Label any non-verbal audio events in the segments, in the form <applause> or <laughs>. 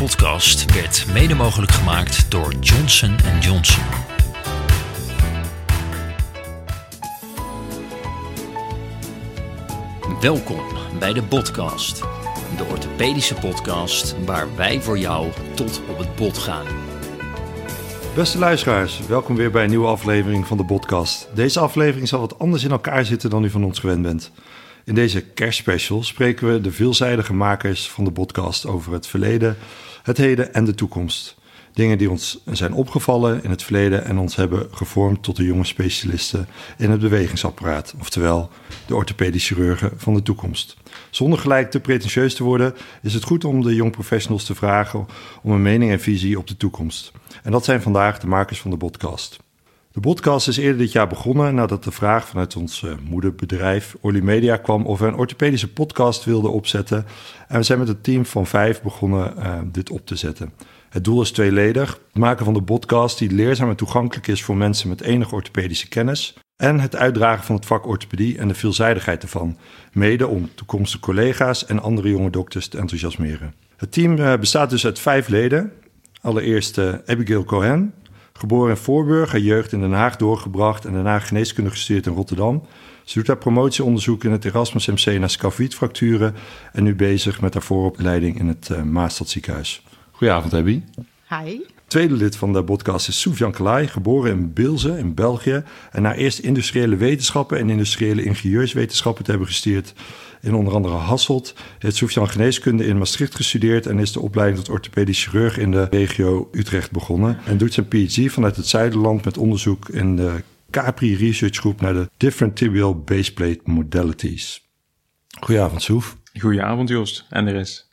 podcast werd mede mogelijk gemaakt door Johnson Johnson. Welkom bij de podcast, de orthopedische podcast waar wij voor jou tot op het bot gaan. Beste luisteraars, welkom weer bij een nieuwe aflevering van de podcast. Deze aflevering zal wat anders in elkaar zitten dan u van ons gewend bent. In deze kerstspecial spreken we de veelzijdige makers van de podcast over het verleden, het heden en de toekomst. Dingen die ons zijn opgevallen in het verleden en ons hebben gevormd tot de jonge specialisten in het bewegingsapparaat, oftewel de orthopedische chirurgen van de toekomst. Zonder gelijk te pretentieus te worden, is het goed om de jong professionals te vragen om een mening en visie op de toekomst. En dat zijn vandaag de makers van de podcast. De podcast is eerder dit jaar begonnen nadat de vraag vanuit ons uh, moederbedrijf Orly Media kwam of we een orthopedische podcast wilden opzetten. En we zijn met een team van vijf begonnen uh, dit op te zetten. Het doel is tweeledig: het maken van de podcast die leerzaam en toegankelijk is voor mensen met enige orthopedische kennis. En het uitdragen van het vak orthopedie en de veelzijdigheid ervan. Mede om toekomstige collega's en andere jonge dokters te enthousiasmeren. Het team uh, bestaat dus uit vijf leden. Allereerst Abigail Cohen, Geboren in Voorburg, haar jeugd in Den Haag doorgebracht en daarna geneeskunde gestudeerd in Rotterdam. Ze doet haar promotieonderzoek in het Erasmus MC naar scafietfracturen en nu bezig met haar vooropleiding in het uh, Maastadziekenhuis. Goedenavond, Abby. Hi. Tweede lid van de podcast is Soufjan Kalai, geboren in Bilze in België. En na eerst industriële wetenschappen en industriële ingenieurswetenschappen te hebben gestudeerd in onder andere Hasselt, heeft Soufjan geneeskunde in Maastricht gestudeerd en is de opleiding tot orthopedisch chirurg in de regio Utrecht begonnen. En doet zijn PhD vanuit het Zuiderland met onderzoek in de Capri Research Group naar de Different Tibial Baseplate Modalities. Goedenavond, Soef. Goedenavond, Joost en de rest.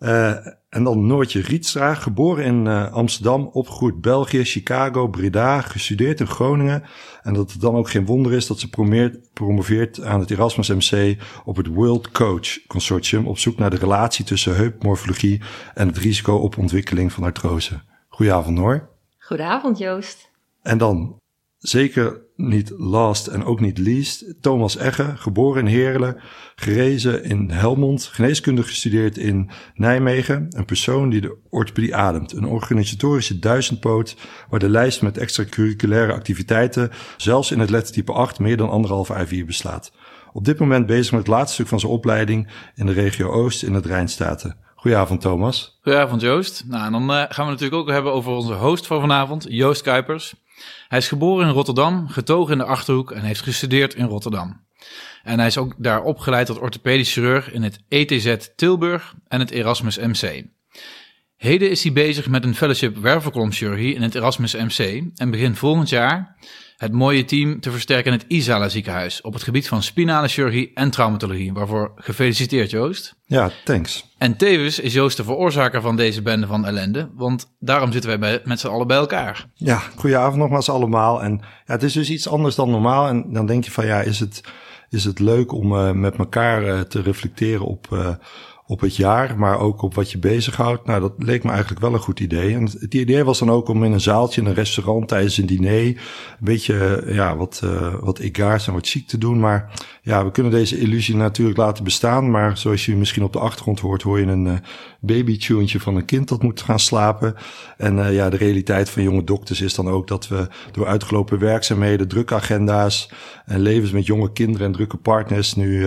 Uh, en dan Noortje Rietstra, geboren in uh, Amsterdam, opgegroeid België, Chicago, Breda, gestudeerd in Groningen. En dat het dan ook geen wonder is dat ze promoveert, promoveert aan het Erasmus MC op het World Coach Consortium op zoek naar de relatie tussen heupmorfologie en het risico op ontwikkeling van artrose. Goedenavond Noor. Goedenavond Joost. En dan Zeker niet last en ook niet least. Thomas Egge, geboren in Heerlen, gerezen in Helmond, geneeskunde gestudeerd in Nijmegen. Een persoon die de orthopedie ademt. Een organisatorische duizendpoot waar de lijst met extracurriculaire activiteiten zelfs in het lettertype 8 meer dan anderhalf A4 beslaat. Op dit moment bezig met het laatste stuk van zijn opleiding in de regio Oost in het Rijnstaten. Goedenavond Thomas. Goedenavond Joost. Nou, en dan uh, gaan we natuurlijk ook hebben over onze host van vanavond, Joost Kuipers. Hij is geboren in Rotterdam, getogen in de Achterhoek en heeft gestudeerd in Rotterdam. En hij is ook daar opgeleid tot orthopedisch chirurg in het ETZ Tilburg en het Erasmus MC. Heden is hij bezig met een fellowship wervelkolomchirurgie in het Erasmus MC en begint volgend jaar het mooie team te versterken in het Isala ziekenhuis op het gebied van spinale chirurgie en traumatologie. Waarvoor gefeliciteerd Joost. Ja, thanks. En tevens is Joost de veroorzaker van deze bende van ellende, want daarom zitten wij bij, met z'n allen bij elkaar. Ja, goedenavond nogmaals allemaal. En ja, het is dus iets anders dan normaal. En dan denk je van ja, is het, is het leuk om uh, met elkaar uh, te reflecteren op... Uh, op het jaar, maar ook op wat je bezighoudt. Nou, dat leek me eigenlijk wel een goed idee. En het idee was dan ook om in een zaaltje in een restaurant tijdens een diner een beetje ja, wat, uh, wat egaars en wat chic te doen. Maar ja, we kunnen deze illusie natuurlijk laten bestaan. Maar zoals je misschien op de achtergrond hoort, hoor je een uh, van een kind dat moet gaan slapen. En ja, de realiteit van jonge dokters is dan ook dat we door uitgelopen werkzaamheden, drukke agenda's en levens met jonge kinderen en drukke partners nu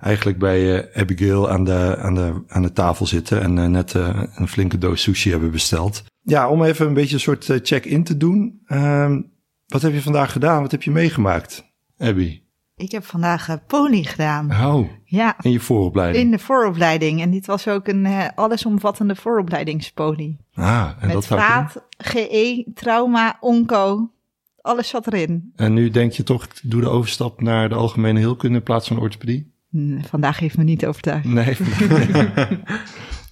eigenlijk bij Abigail aan de, aan de, aan de tafel zitten en uh, net uh, een flinke doos sushi hebben besteld. Ja, om even een beetje een soort uh, check-in te doen. Uh, wat heb je vandaag gedaan? Wat heb je meegemaakt, Abby? Ik heb vandaag uh, pony gedaan. Oh, ja. in je vooropleiding? In de vooropleiding. En dit was ook een uh, allesomvattende vooropleidingspony. Ah, en Met dat vaat, GE, trauma, onco. Alles zat erin. En nu denk je toch, doe de overstap naar de algemene heelkunde in plaats van orthopedie? Vandaag heeft me niet overtuigd. Nee.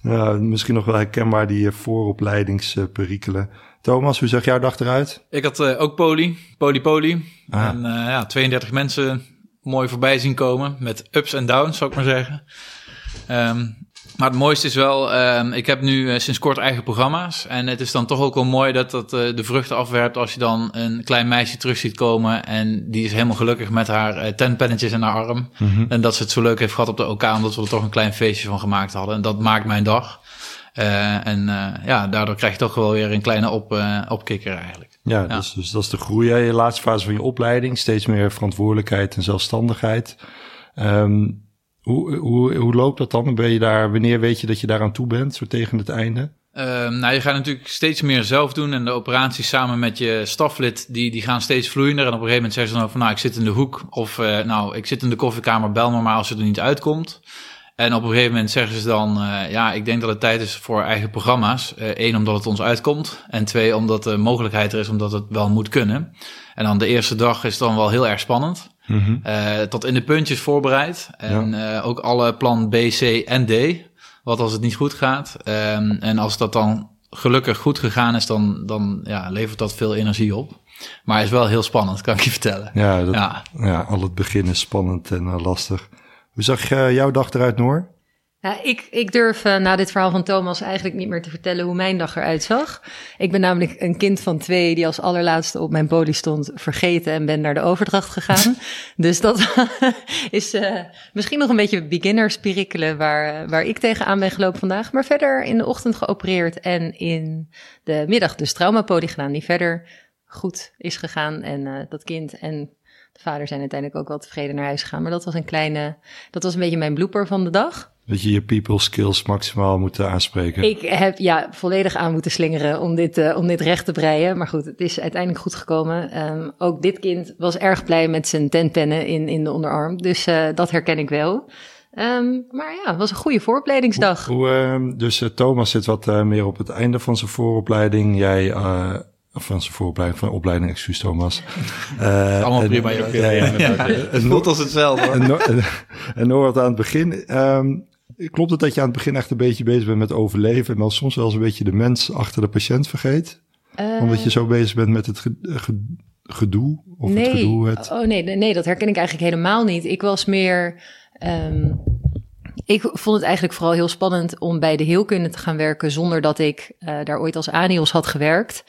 nou, <laughs> misschien nog wel herkenbaar die vooropleidingsperikelen. Thomas, hoe zag jouw dag eruit? Ik had uh, ook poli, poli, poli. Ah. En uh, ja, 32 mensen mooi voorbij zien komen met ups en downs, zou ik maar zeggen. Um, maar het mooiste is wel, uh, ik heb nu uh, sinds kort eigen programma's. En het is dan toch ook wel mooi dat dat uh, de vruchten afwerpt als je dan een klein meisje terug ziet komen. En die is helemaal gelukkig met haar uh, tenpennetjes in haar arm. Mm -hmm. En dat ze het zo leuk heeft gehad op de OK, omdat we er toch een klein feestje van gemaakt hadden. En dat maakt mijn dag. Eh, en eh, ja, daardoor krijg je toch wel weer een kleine op, eh, opkikker eigenlijk. Ja, Ja. Dus, dus dat is de groei. hè, Je laatste fase van je opleiding. Steeds meer verantwoordelijkheid en zelfstandigheid. Ehm, hoe, hoe, hoe loopt dat dan? Ben je daar, wanneer weet je dat je daaraan toe bent? Zo tegen het einde? Ehm, nou, je gaat natuurlijk steeds meer zelf doen. En de operaties samen met je staflid, die, die gaan steeds vloeiender. En op een gegeven moment zeggen ze dan van, nou, ik zit in de hoek. Of, eh, nou, ik zit in de koffiekamer, bel me maar als het er niet uitkomt. En op een gegeven moment zeggen ze dan, eh, ja, ik denk dat het tijd is voor eigen programma's. Eén, omdat het ons uitkomt. En twee, omdat de mogelijkheid er is, omdat het wel moet kunnen. En dan de eerste dag is dan wel heel erg spannend. Eh, tot in de puntjes voorbereid. En eh, ook alle plan B, C en D. Wat als het niet goed gaat. Ehm, en als dat dan gelukkig goed gegaan is, dan, dan ja, levert dat veel energie op. Maar is wel heel spannend, kan ik je vertellen. Ja, dat, ja. Ja. al het begin is spannend en eh, lastig. Hoe zag jouw dag eruit, Noor? Ja, ik, ik durf eh, na dit verhaal van Thomas eigenlijk niet meer te vertellen hoe mijn dag eruit zag. Ik ben namelijk een kind van twee die als allerlaatste op mijn poli stond vergeten en ben naar de overdracht gegaan. <laughs> dus dat <laughs> is eh, misschien nog een beetje beginnerspirikkelen waar, waar ik tegenaan ben gelopen vandaag. Maar verder in de ochtend geopereerd en in de middag dus traumapoli gedaan die verder goed is gegaan. En eh, dat kind en de vader zijn uiteindelijk ook wel tevreden naar huis gegaan. Maar dat was een kleine, dat was een beetje mijn blooper van de dag. Dat je je people skills maximaal moet eh, aanspreken. Ik heb ja, volledig aan moeten slingeren om dit, eh, om dit recht te breien. Maar goed, het is uiteindelijk goed gekomen. Ehm, ook dit kind was erg blij met zijn tentpennen in, in de onderarm. Dus eh, dat herken ik wel. Ehm, maar ja, het was een goede vooropleidingsdag. Hoe, ehm, dus Thomas zit wat meer op het einde van zijn vooropleiding. Jij, eh, of van zijn vooropleiding, van opleiding, excuus Thomas. <laughs> Eh, Allemaal en- prima. Ja, ja. <laughs> Het voelt als hetzelfde. En, Noor- en, en Noor had aan het begin. ehm, klopt het dat je aan het begin echt een beetje bezig bent met overleven en dan soms wel eens een beetje de mens achter de patiënt vergeet? Eh, Omdat je zo bezig bent met het ge- gedoe of het gedoe. Het... Oh nee, nee, nee, dat herken ik eigenlijk helemaal niet. Ik was meer. ehm, ik vond het eigenlijk vooral heel spannend om bij de heelkunde te gaan werken zonder dat ik eh, daar ooit als ANIOS had gewerkt.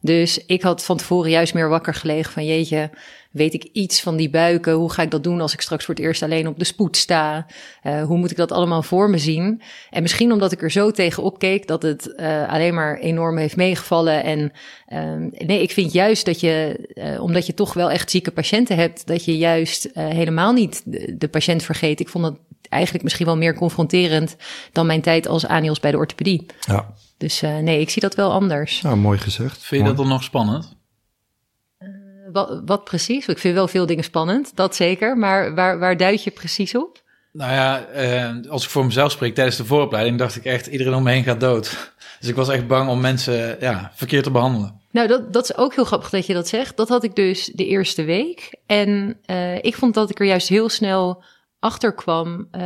Dus ik had van tevoren juist meer wakker gelegen van jeetje, weet ik iets van die buiken? Hoe ga ik dat doen als ik straks voor het eerst alleen op de spoed sta? Eh, hoe moet ik dat allemaal voor me zien? En misschien omdat ik er zo tegen keek dat het eh, alleen maar enorm heeft meegevallen. En ehm, nee, ik vind juist dat je, eh, omdat je toch wel echt zieke patiënten hebt, dat je juist helemaal niet de, de patiënt vergeet. Ik vond dat eigenlijk misschien wel meer confronterend dan mijn tijd als ANIOS bij de orthopedie. Ja, Dus eh, nee, ik zie dat wel anders. nou, mooi gezegd. Vind je dat dan nog spannend? Wat, wat precies? Ik vind wel veel dingen spannend, dat zeker. Maar waar, waar duid je precies op? Nou ja, eh, als ik voor mezelf spreek tijdens de vooropleiding, dacht ik echt, iedereen om me heen gaat dood. <laughs> Dus ik was echt bang om mensen ja, verkeerd te behandelen. Nou, dat, dat is ook heel grappig dat je dat zegt. Dat had ik dus de eerste week. En eh, ik vond dat ik er juist heel snel achter kwam eh,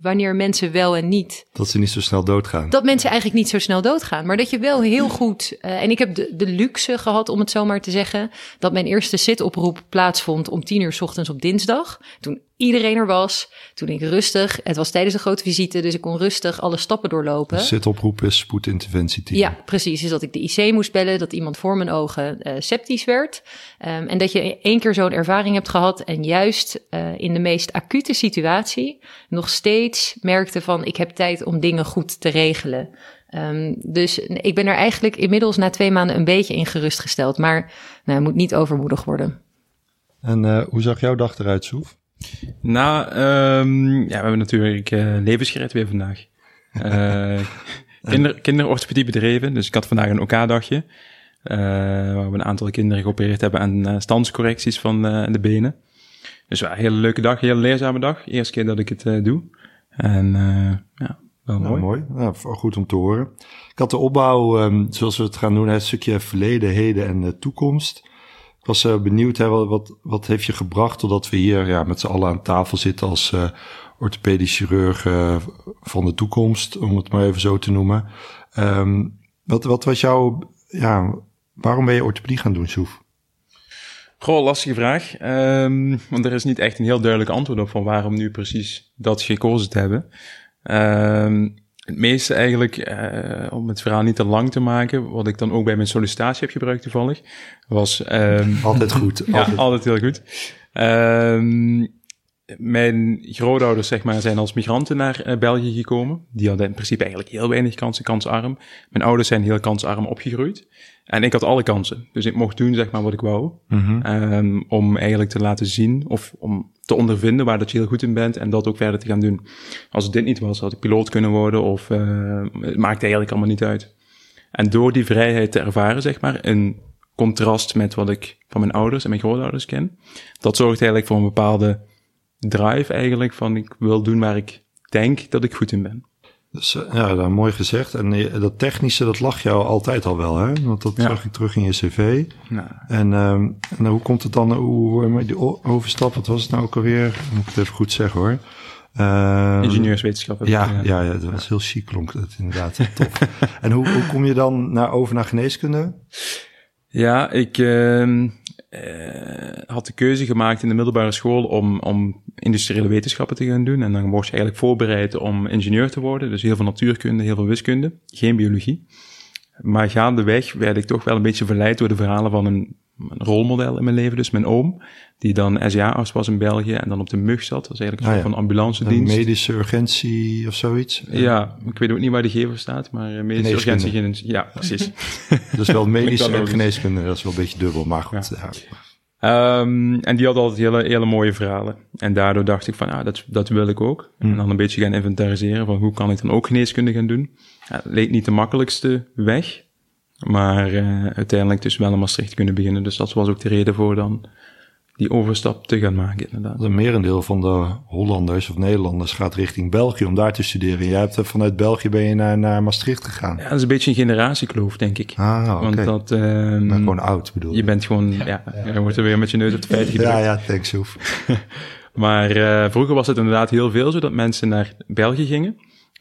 wanneer mensen wel en niet Dat ze niet zo snel doodgaan. dat mensen eigenlijk niet zo snel doodgaan. Maar dat je wel heel goed. eh, en ik heb de, de luxe gehad, om het zo maar te zeggen. Dat mijn eerste zitoproep plaatsvond om tien uur 's ochtends op dinsdag. Toen iedereen er was. Toen ik rustig. Het was tijdens de grote visite, dus ik kon rustig alle stappen doorlopen. Zitoproep is spoedinterventieteam. Ja, precies. Dus dat ik de IC moest bellen, dat iemand voor mijn ogen eh, septisch werd. Ehm, en dat je één keer zo'n ervaring hebt gehad en juist eh, in de meest acute situatie nog steeds merkte van ik heb tijd om dingen goed te regelen. Ehm, dus ik ben er eigenlijk inmiddels na twee maanden een beetje in gerustgesteld. Maar nou, moet niet overmoedig worden. En eh, hoe zag jouw dag eruit, Soef? Nou, ja, we hebben natuurlijk eh, levens gered weer vandaag. Eh <laughs> kinder, kinderorthopedie bedreven, dus ik had vandaag een OK-dagje. eh, waar we een aantal kinderen geopereerd hebben aan eh, standscorrecties van eh, de benen. Dus ja, een hele leuke dag, een hele leerzame dag. Eerste keer dat ik het eh, doe. En eh, ja, wel mooi. mooi. Nou, goed om te horen. Ik had de opbouw, ehm, zoals we het gaan doen, het stukje verleden, heden en eh, toekomst. Was eh, benieuwd, hè, wat, wat, heeft je gebracht totdat we hier ja, met z'n allen aan tafel zitten als eh orthopedisch chirurg eh, van de toekomst, om het maar even zo te noemen. Ehm, wat, wat was jouw, ja, waarom ben je orthopedie gaan doen, Soef? Goh, lastige vraag. Ehm, want er is niet echt een heel duidelijk antwoord op van waarom nu precies dat gekozen te hebben. Ehm, het meeste eigenlijk, eh, om het verhaal niet te lang te maken, wat ik dan ook bij mijn sollicitatie heb gebruikt toevallig, was... ehm, <laughs> Altijd goed. <laughs> ja, Altijd. altijd heel goed. Ehm, mijn grootouders zeg maar, zijn als migranten naar uh, België gekomen. Die hadden in principe eigenlijk heel weinig kansen, kansarm. Mijn ouders zijn heel kansarm opgegroeid. En ik had alle kansen. Dus ik mocht doen zeg maar, wat ik wou. Mhm. Um, om eigenlijk te laten zien of om te ondervinden waar dat je heel goed in bent en dat ook verder te gaan doen. Als het dit niet was, had ik piloot kunnen worden of uh, het maakte eigenlijk allemaal niet uit. En door die vrijheid te ervaren, zeg maar, in contrast met wat ik van mijn ouders en mijn grootouders ken, dat zorgt eigenlijk voor een bepaalde drive eigenlijk van ik wil doen waar ik denk dat ik goed in ben. Dus, uh, ja, dat mooi gezegd. En uh, dat technische, dat lag jou altijd al wel, hè? Want dat Ja. zag ik terug in je cv. Nou, En, ehm, en hoe komt het dan, hoe, die overstap, wat was het nou ook alweer? Moet ik het even goed zeggen hoor. Ingenieurswetenschap. heb ik Ja, ja, ja, dat was heel chic klonk dat inderdaad. Tof. en hoe, hoe kom je dan naar, over naar geneeskunde? Ja, ik ehm, eh, had de keuze gemaakt in de middelbare school om, om industriële wetenschappen te gaan doen. En dan word je eigenlijk voorbereid om ingenieur te worden. Dus heel veel natuurkunde, heel veel wiskunde, geen biologie. Maar gaandeweg werd ik toch wel een beetje verleid door de verhalen van een, een rolmodel in mijn leven. Dus mijn oom, die dan SJA-arts was in België en dan op de mug zat. Dat is eigenlijk een Ah, soort ja. van ambulance Een dienst. medische urgentie of zoiets? Ja, ik weet ook niet waar de gever staat, maar eh, medische urgentie. Ja, precies. <laughs> <laughs> Dus wel medisch wel en geneeskunde, dat is wel een beetje dubbel, maar goed. Ja. Ehm, en die had altijd hele, hele mooie verhalen. En daardoor dacht ik van, ja, dat, dat wil ik ook. En dan een beetje gaan inventariseren van hoe kan ik dan ook geneeskunde gaan doen. Ja, leek niet de makkelijkste weg. Maar eh, uiteindelijk dus wel in Maastricht kunnen beginnen. Dus dat was ook de reden voor dan die overstap te gaan maken, inderdaad. Een merendeel van de Hollanders of Nederlanders gaat richting België om daar te studeren. Jij hebt er vanuit België ben je naar, naar Maastricht gegaan. Ja, dat is een beetje een generatiekloof, denk ik. Ah, oké. Want dat... ehm, Maar gewoon oud bedoel je bent gewoon, ja, je wordt er weer met je neus op de feiten gedrukt. Ja, ja, thanks Hoef. <laughs> Maar eh, vroeger was het inderdaad heel veel zo dat mensen naar België gingen.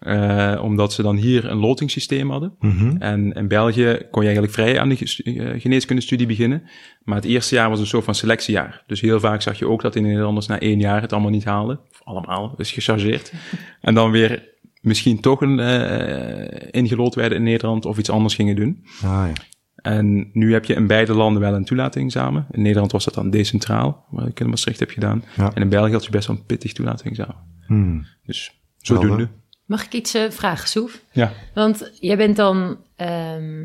Eh, omdat ze dan hier een lotingssysteem hadden. Mhm. En in België kon je eigenlijk vrij aan de eh, geneeskundestudie beginnen. Maar het eerste jaar was een soort van selectiejaar. Dus heel vaak zag je ook dat de Nederlanders na één jaar het allemaal niet haalden. Of allemaal, dus gechargeerd. en dan weer misschien toch een, eh ingelood werden in Nederland of iets anders gingen doen. Ah, ja. En nu heb je in beide landen wel een toelatingsexamen. In Nederland was dat dan decentraal, wat ik in Maastricht heb gedaan. Ja. En in België had je best wel een pittig toelatingsexamen. Hmm. Dus zodoende. Helder. Mag ik iets eh, vragen, Soef? Ja. Want jij bent dan, ehm,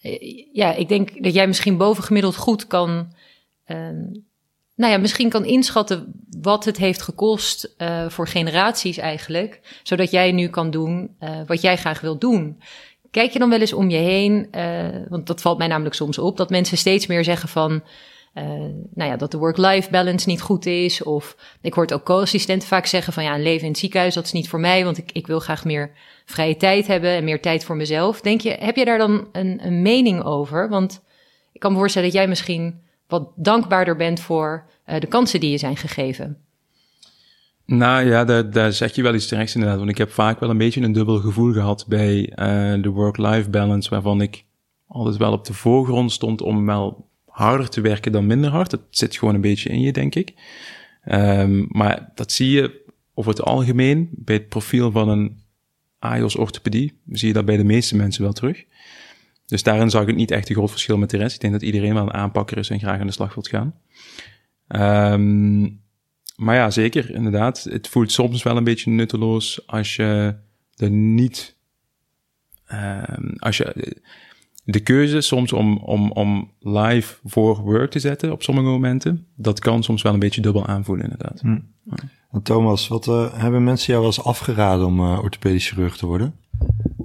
eh, ja, ik denk dat jij misschien bovengemiddeld goed kan, ehm, nou ja, misschien kan inschatten wat het heeft gekost eh, voor generaties eigenlijk, zodat jij nu kan doen eh, wat jij graag wilt doen. Kijk je dan wel eens om je heen, want dat valt mij namelijk soms op, dat mensen steeds meer zeggen van, eh, nou ja, dat de work-life balance niet goed is. Of ik hoor ook co-assistenten vaak zeggen van ja, een leven in het ziekenhuis, dat is niet voor mij, want ik, ik wil graag meer vrije tijd hebben en meer tijd voor mezelf. Denk je, heb je daar dan een, een mening over? Want ik kan me voorstellen dat jij misschien wat dankbaarder bent voor eh, de kansen die je zijn gegeven. Nou ja, daar, daar zeg je wel iets terechts inderdaad. Want ik heb vaak wel een beetje een dubbel gevoel gehad bij eh, de work-life balance, waarvan ik altijd wel op de voorgrond stond om wel harder te werken dan minder hard. Dat zit gewoon een beetje in je, denk ik. Ehm, maar dat zie je over het algemeen bij het profiel van een AIOS orthopedie. Zie je dat bij de meeste mensen wel terug. Dus daarin zag ik niet echt een groot verschil met de rest. Ik denk dat iedereen wel een aanpakker is en graag aan de slag wilt gaan. Ehm, maar ja, zeker, inderdaad. Het voelt soms wel een beetje nutteloos als je er niet... ehm, als je de keuze soms om, om, om live voor work te zetten op sommige momenten, dat kan soms wel een beetje dubbel aanvoelen, inderdaad. En Thomas, wat eh, hebben mensen jou wel eens afgeraden om eh, orthopedisch chirurg te worden?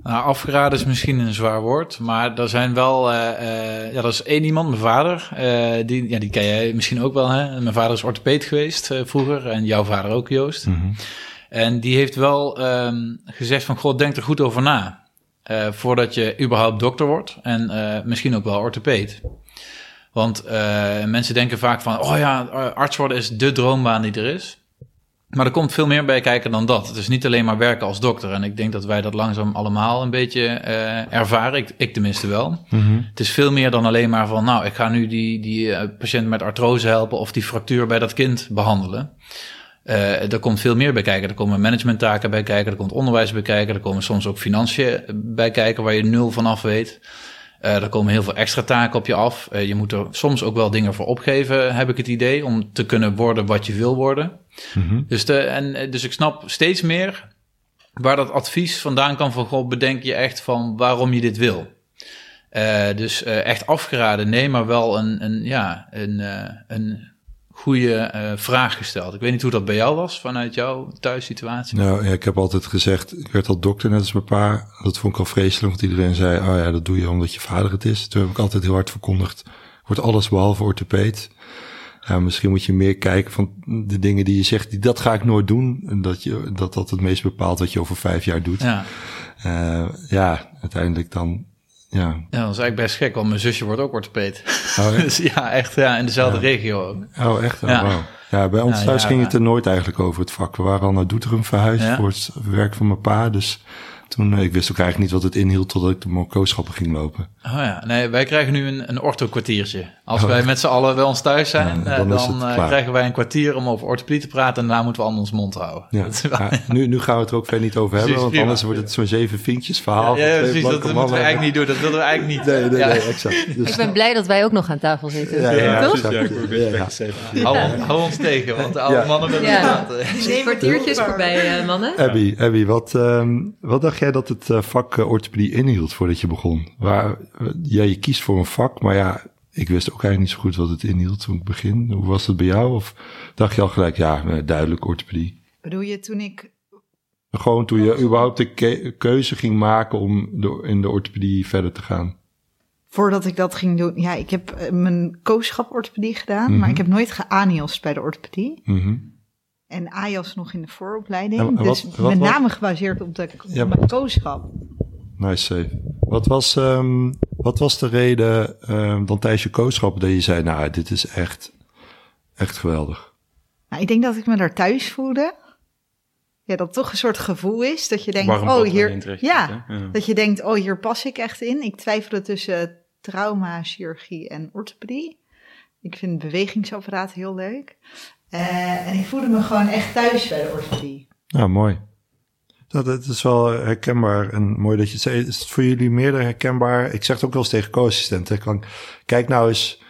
Nou, afgeraden is misschien een zwaar woord, maar er zijn wel, eh, eh, ja, dat is één iemand, mijn vader, eh, die, ja, die ken jij misschien ook wel, hè? Mijn vader is orthopeed geweest eh, vroeger en jouw vader ook, Joost. En die heeft wel ehm, gezegd van, god, denk er goed over na, eh, voordat je überhaupt dokter wordt en eh, misschien ook wel orthopeed. Want eh, mensen denken vaak van, oh ja, arts worden is de droombaan die er is. Maar er komt veel meer bij kijken dan dat. Het is niet alleen maar werken als dokter. En ik denk dat wij dat langzaam allemaal een beetje ervaren. Ik, ik tenminste wel. Het is veel meer dan alleen maar van... nou, ik ga nu die, die patiënt met artrose helpen... of die fractuur bij dat kind behandelen. Eh, er komt veel meer bij kijken. Er komen managementtaken bij kijken. Er komt onderwijs bij kijken. Er komen soms ook financiën bij kijken... waar je nul van af weet. Eh, er komen heel veel extra taken op je af. Eh, je moet er soms ook wel dingen voor opgeven, heb ik het idee, om te kunnen worden wat je wil worden. Mhm. Dus, de, en, dus ik snap steeds meer waar dat advies vandaan kan van, goh, bedenk je echt van waarom je dit wil. Dus echt afgeraden, nee, maar wel een, een, ja, een, een goede eh, vraag gesteld. Ik weet niet hoe dat bij jou was, vanuit jouw thuissituatie. Nou ja, ik heb altijd gezegd, ik werd al dokter net als mijn pa. Dat vond ik al vreselijk, want iedereen zei, oh ja, dat doe je omdat je vader het is. Toen heb ik altijd heel hard verkondigd, wordt alles behalve orthopeed. Ja, misschien moet je meer kijken van de dingen die je zegt, die, dat ga ik nooit doen. En dat, je, dat dat het meest bepaalt wat je over vijf jaar doet. Ja. Eh, ja, uiteindelijk dan, ja. ja, dat is eigenlijk best gek, want mijn zusje wordt ook orthopeed. Oh, <laughs> dus ja, echt ja, in dezelfde regio ook. Oh, echt? Oh, Ja. Ja, bij ons thuis ging het er nooit eigenlijk over het vak. We waren al naar Doetinchem verhuisd voor het werk van mijn pa. Dus toen, eh, ik wist ook eigenlijk niet wat het inhield totdat ik de Marco-schappen ging lopen. Oh ja, nee, wij krijgen nu een, een ortho-kwartiertje. Als Oh. wij met z'n allen bij ons thuis zijn, Ja, eh, dan eh, klaar. krijgen wij een kwartier om over orthopedie te praten en daarna moeten we aan ons mond houden. Ja. <laughs> Dat is wel- Ja, nu, nu gaan we het er ook verder niet over hebben, Precies, want prima. anders wordt het zo'n zeven vinkjes verhaal. Ja, precies, dat, moeten we eigenlijk niet doen. Dat willen we eigenlijk niet. Nee, nee, Ja. nee, exact. <laughs> Dus, Ik ben blij dat wij ook nog aan tafel zitten. ja, ja, Toch? Hou, hou ons tegen, want de oude Ja. mannen willen praten. Een kwartiertje is voorbij, eh, mannen. Abby, Abby wat, ehm, wat dacht jij dat het eh, vak eh, orthopedie inhield voordat je begon? Waar, eh, ja, je kiest voor een vak, maar ja, ik wist ook eigenlijk niet zo goed wat het inhield toen ik begin. Hoe was het bij jou? Of dacht je al gelijk, ja, eh, duidelijk orthopedie? Bedoel je toen ik... Gewoon toen je überhaupt de ke- keuze ging maken om in de orthopedie verder te gaan. Voordat ik dat ging doen... Ja, ik heb eh, mijn kooschap orthopedie gedaan, Mhm. maar ik heb nooit geanios bij de orthopedie. Mhm. En AJOS nog in de vooropleiding. En dus wat- wat met name gebaseerd op, de, Ja. Nice. Wat was, ehm, wat was de reden ehm, dan tijdens je coachschap dat je zei, nou, dit is echt, echt geweldig? Nou, ik denk dat ik me daar thuis voelde. Ja, dat toch een soort gevoel is dat je denkt, Warm oh hier? Ja. dat je denkt, oh hier pas ik echt in. Ik twijfelde tussen trauma, chirurgie en orthopedie. Ik vind bewegingsapparaat heel leuk. Eh, en ik voelde me gewoon echt thuis bij de orthopedie. Ja, mooi. Dat, het is wel herkenbaar en mooi dat je het zei. Is het voor jullie meer herkenbaar? Ik zeg het ook wel eens tegen co-assistenten. Kan- Kijk nou eens,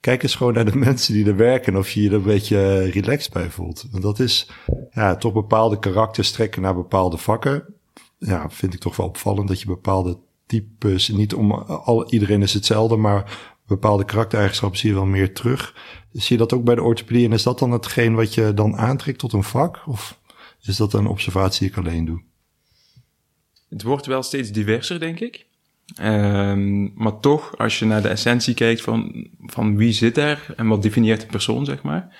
kijk eens gewoon naar de <laughs> mensen die er werken en of je je er een beetje relaxed bij voelt. Want dat is ja, toch bepaalde karakters trekken naar bepaalde vakken. Ja, vind ik toch wel opvallend dat je bepaalde types, niet om al, iedereen is hetzelfde, maar bepaalde karaktereigenschappen zie je wel meer terug. Zie je dat ook bij de orthopedie en is dat dan hetgeen wat je dan aantrekt tot een vak? Of is dat een observatie die ik alleen doe? Het wordt wel steeds diverser, denk ik. Ehm, maar toch, als je naar de essentie kijkt van, van wie zit er en wat definieert een persoon, zeg maar,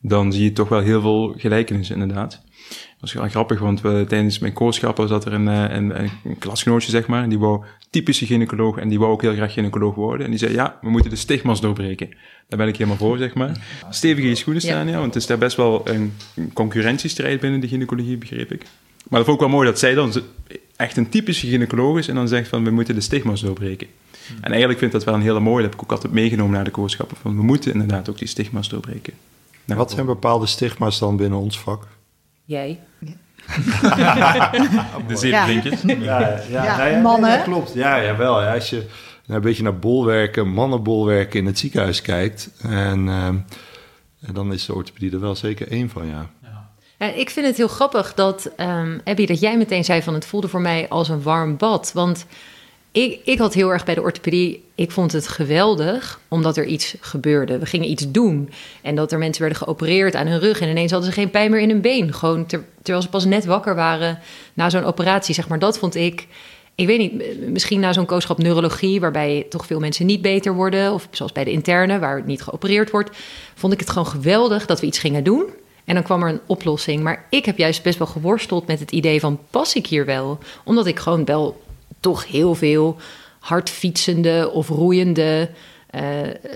dan zie je toch wel heel veel gelijkenissen, inderdaad. Dat is wel grappig, want we, tijdens mijn kooschappen zat er een, eh, een, een klasgenootje, zeg maar, en die wou typische gynaecoloog en die wou ook heel graag gynaecoloog worden. En die zei, ja, we moeten de stigma's doorbreken. Daar ben ik helemaal voor, zeg maar. Stevig in je schoenen staan, ja, want het is daar best wel een concurrentiestrijd binnen de gynaecologie, begreep ik. Maar dat vond ik wel mooi dat zij dan echt een typische gynaecoloog is en dan zegt van we moeten de stigma's doorbreken. En eigenlijk vind ik dat wel een hele mooie, dat heb ik ook altijd meegenomen naar de koorschappen, van we moeten inderdaad ook die stigma's doorbreken. Nou, Wat zijn bepaalde stigma's dan binnen ons vak? Jij. <laughs> de zeven drinkjes. Ja, Ja, nou ja, mannen. klopt. Ja, jawel. Ja, als je nou, een beetje naar bolwerken, mannenbolwerken in het ziekenhuis kijkt, en, ehm, en dan is de orthopedie er wel zeker één van, ja. Ja, ik vind het heel grappig dat, ehm Abby, dat jij meteen zei van het voelde voor mij als een warm bad. Want ik, ik had heel erg bij de orthopedie, ik vond het geweldig omdat er iets gebeurde. We gingen iets doen en dat er mensen werden geopereerd aan hun rug en ineens hadden ze geen pijn meer in hun been. Gewoon ter- terwijl ze pas net wakker waren na zo'n operatie, zeg maar. Dat vond ik, ik weet niet, misschien na zo'n kooschap neurologie, waarbij toch veel mensen niet beter worden, of zoals bij de interne, waar niet geopereerd wordt, vond ik het gewoon geweldig dat we iets gingen doen. En dan kwam er een oplossing. Maar ik heb juist best wel geworsteld met het idee van pas ik hier wel? Omdat ik gewoon wel toch heel veel hard fietsende of roeiende, eh,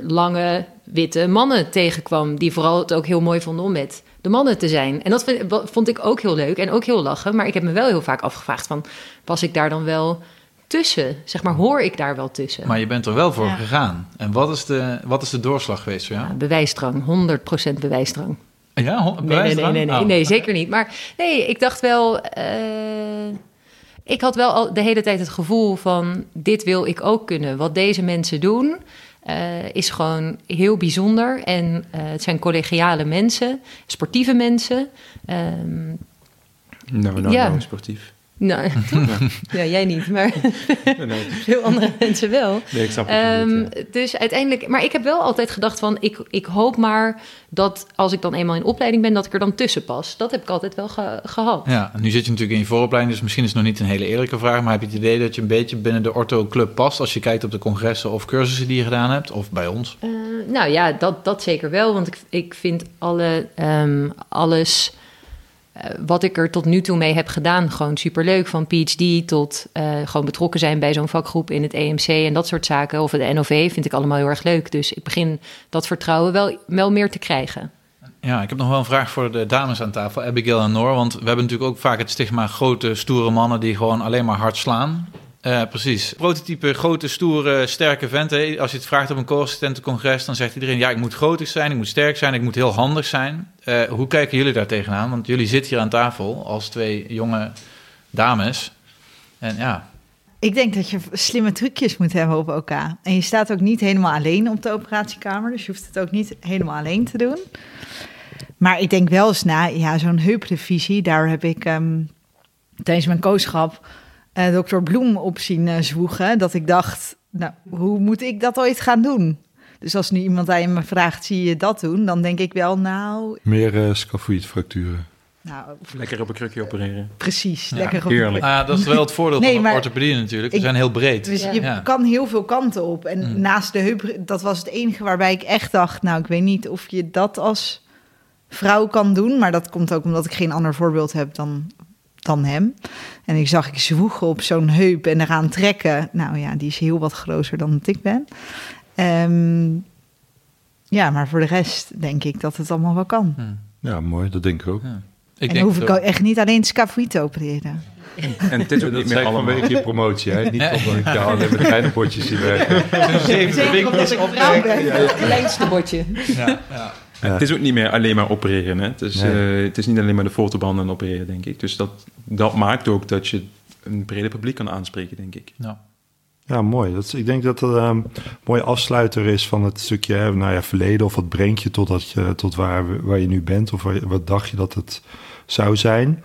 lange, witte mannen tegenkwam. Die vooral het ook heel mooi vonden om met de mannen te zijn. En dat vond ik ook heel leuk en ook heel lachen. Maar ik heb me wel heel vaak afgevraagd van, pas ik daar dan wel tussen? Zeg maar, hoor ik daar wel tussen? Maar je bent er wel voor Ja. gegaan. En wat is, de, wat is de doorslag geweest voor jou? Ja, bewijsdrang, 100% bewijsdrang. Ja, hon- Nee, nee, nee, nee, nee, Oh. nee, zeker niet. Maar nee, ik dacht wel. eh, ik had wel al de hele tijd het gevoel van dit wil ik ook kunnen. Wat deze mensen doen eh, is gewoon heel bijzonder. En eh, het zijn collegiale mensen, sportieve mensen. Ehm, Nou, nou, Ja. nou, sportief. Nou, <laughs> ja, jij niet, maar Nee, <laughs> veel andere mensen wel. nee, ik snap het Ehm, niet, ja. Dus uiteindelijk, maar ik heb wel altijd gedacht van, ik, ik hoop maar dat als ik dan eenmaal in opleiding ben, dat ik er dan tussen pas. Dat heb ik altijd wel ge- gehad. Ja, nu zit je natuurlijk in je vooropleiding, dus misschien is het nog niet een hele eerlijke vraag, maar heb je het idee dat je een beetje binnen de ortho-club past als je kijkt op de congressen of cursussen die je gedaan hebt, of bij ons? Eh, nou ja, dat, dat zeker wel. Want ik, ik vind alle, ehm, alles wat ik er tot nu toe mee heb gedaan gewoon superleuk. Van PhD tot eh, gewoon betrokken zijn bij zo'n vakgroep in het EMC en dat soort zaken. Of de NOV vind ik allemaal heel erg leuk. Dus ik begin dat vertrouwen wel, wel meer te krijgen. Ja, ik heb nog wel een vraag voor de dames aan tafel, Abigail en Noor. Want we hebben natuurlijk ook vaak het stigma grote, stoere mannen die gewoon alleen maar hard slaan. Eh, precies. Prototype grote, stoere, sterke vent. Als je het vraagt op een co-assistentencongres, dan zegt iedereen... ja, ik moet groot zijn, ik moet sterk zijn, ik moet heel handig zijn. Eh, hoe kijken jullie daar tegenaan? Want jullie zitten hier aan tafel als twee jonge dames. En ja, Ik denk dat je slimme trucjes moet hebben op OK. En je staat ook niet helemaal alleen op de operatiekamer. Dus je hoeft het ook niet helemaal alleen te doen. Maar ik denk wel eens na, ja, zo'n heuprevisie, daar heb ik ehm, tijdens mijn kooschap eh dokter Bloem op zien eh, zwoegen. Dat ik dacht, nou, hoe moet ik dat ooit gaan doen? Dus als nu iemand aan je me vraagt, zie je dat doen? Dan denk ik wel, nou, Meer uh, scafoïdfracturen. nou Lekker op een krukje opereren. precies. Ja, lekker op heerlijk. ja, dat is wel het voordeel Nee, van orthopedie natuurlijk. We Ik- zijn heel breed. Dus Ja. je Ja. kan heel veel kanten op. En Mm. naast de heup, dat was het enige waarbij ik echt dacht... nou, ik weet niet of je dat als vrouw kan doen. Maar dat komt ook omdat ik geen ander voorbeeld heb dan, dan hem. En ik zag ik zwoegen op zo'n heup en eraan trekken. Nou ja, die is heel wat groter dan dat ik ben. Ehm, ja, maar voor de rest denk ik dat het allemaal wel kan. Hm. Ja, mooi. Dat denk ik ook. Ik en dan denk hoef ik ook echt niet alleen scafoïd te opereren. <laughs> En het is ook niet meer allemaal. vanwege je promotie, hè? Niet omdat <laughs> ik jou alleen met kleine potjes zie werken. Zeker omdat ik vrouw ben. Het kleinste bordje. Ja, ja. Ja. Het is ook niet meer alleen maar opereren. Hè? Het, is, Nee. eh, het is niet alleen maar de fotobanden en opereren, denk ik. Dus dat, dat maakt ook dat je een breder publiek kan aanspreken, denk ik. Nou, Ja, mooi. Dat is, ik denk dat dat ehm, een mooie afsluiter is van het stukje hè, nou ja, verleden. Of wat brengt je tot, dat je, tot waar, waar je nu bent? Of waar wat dacht je dat het zou zijn?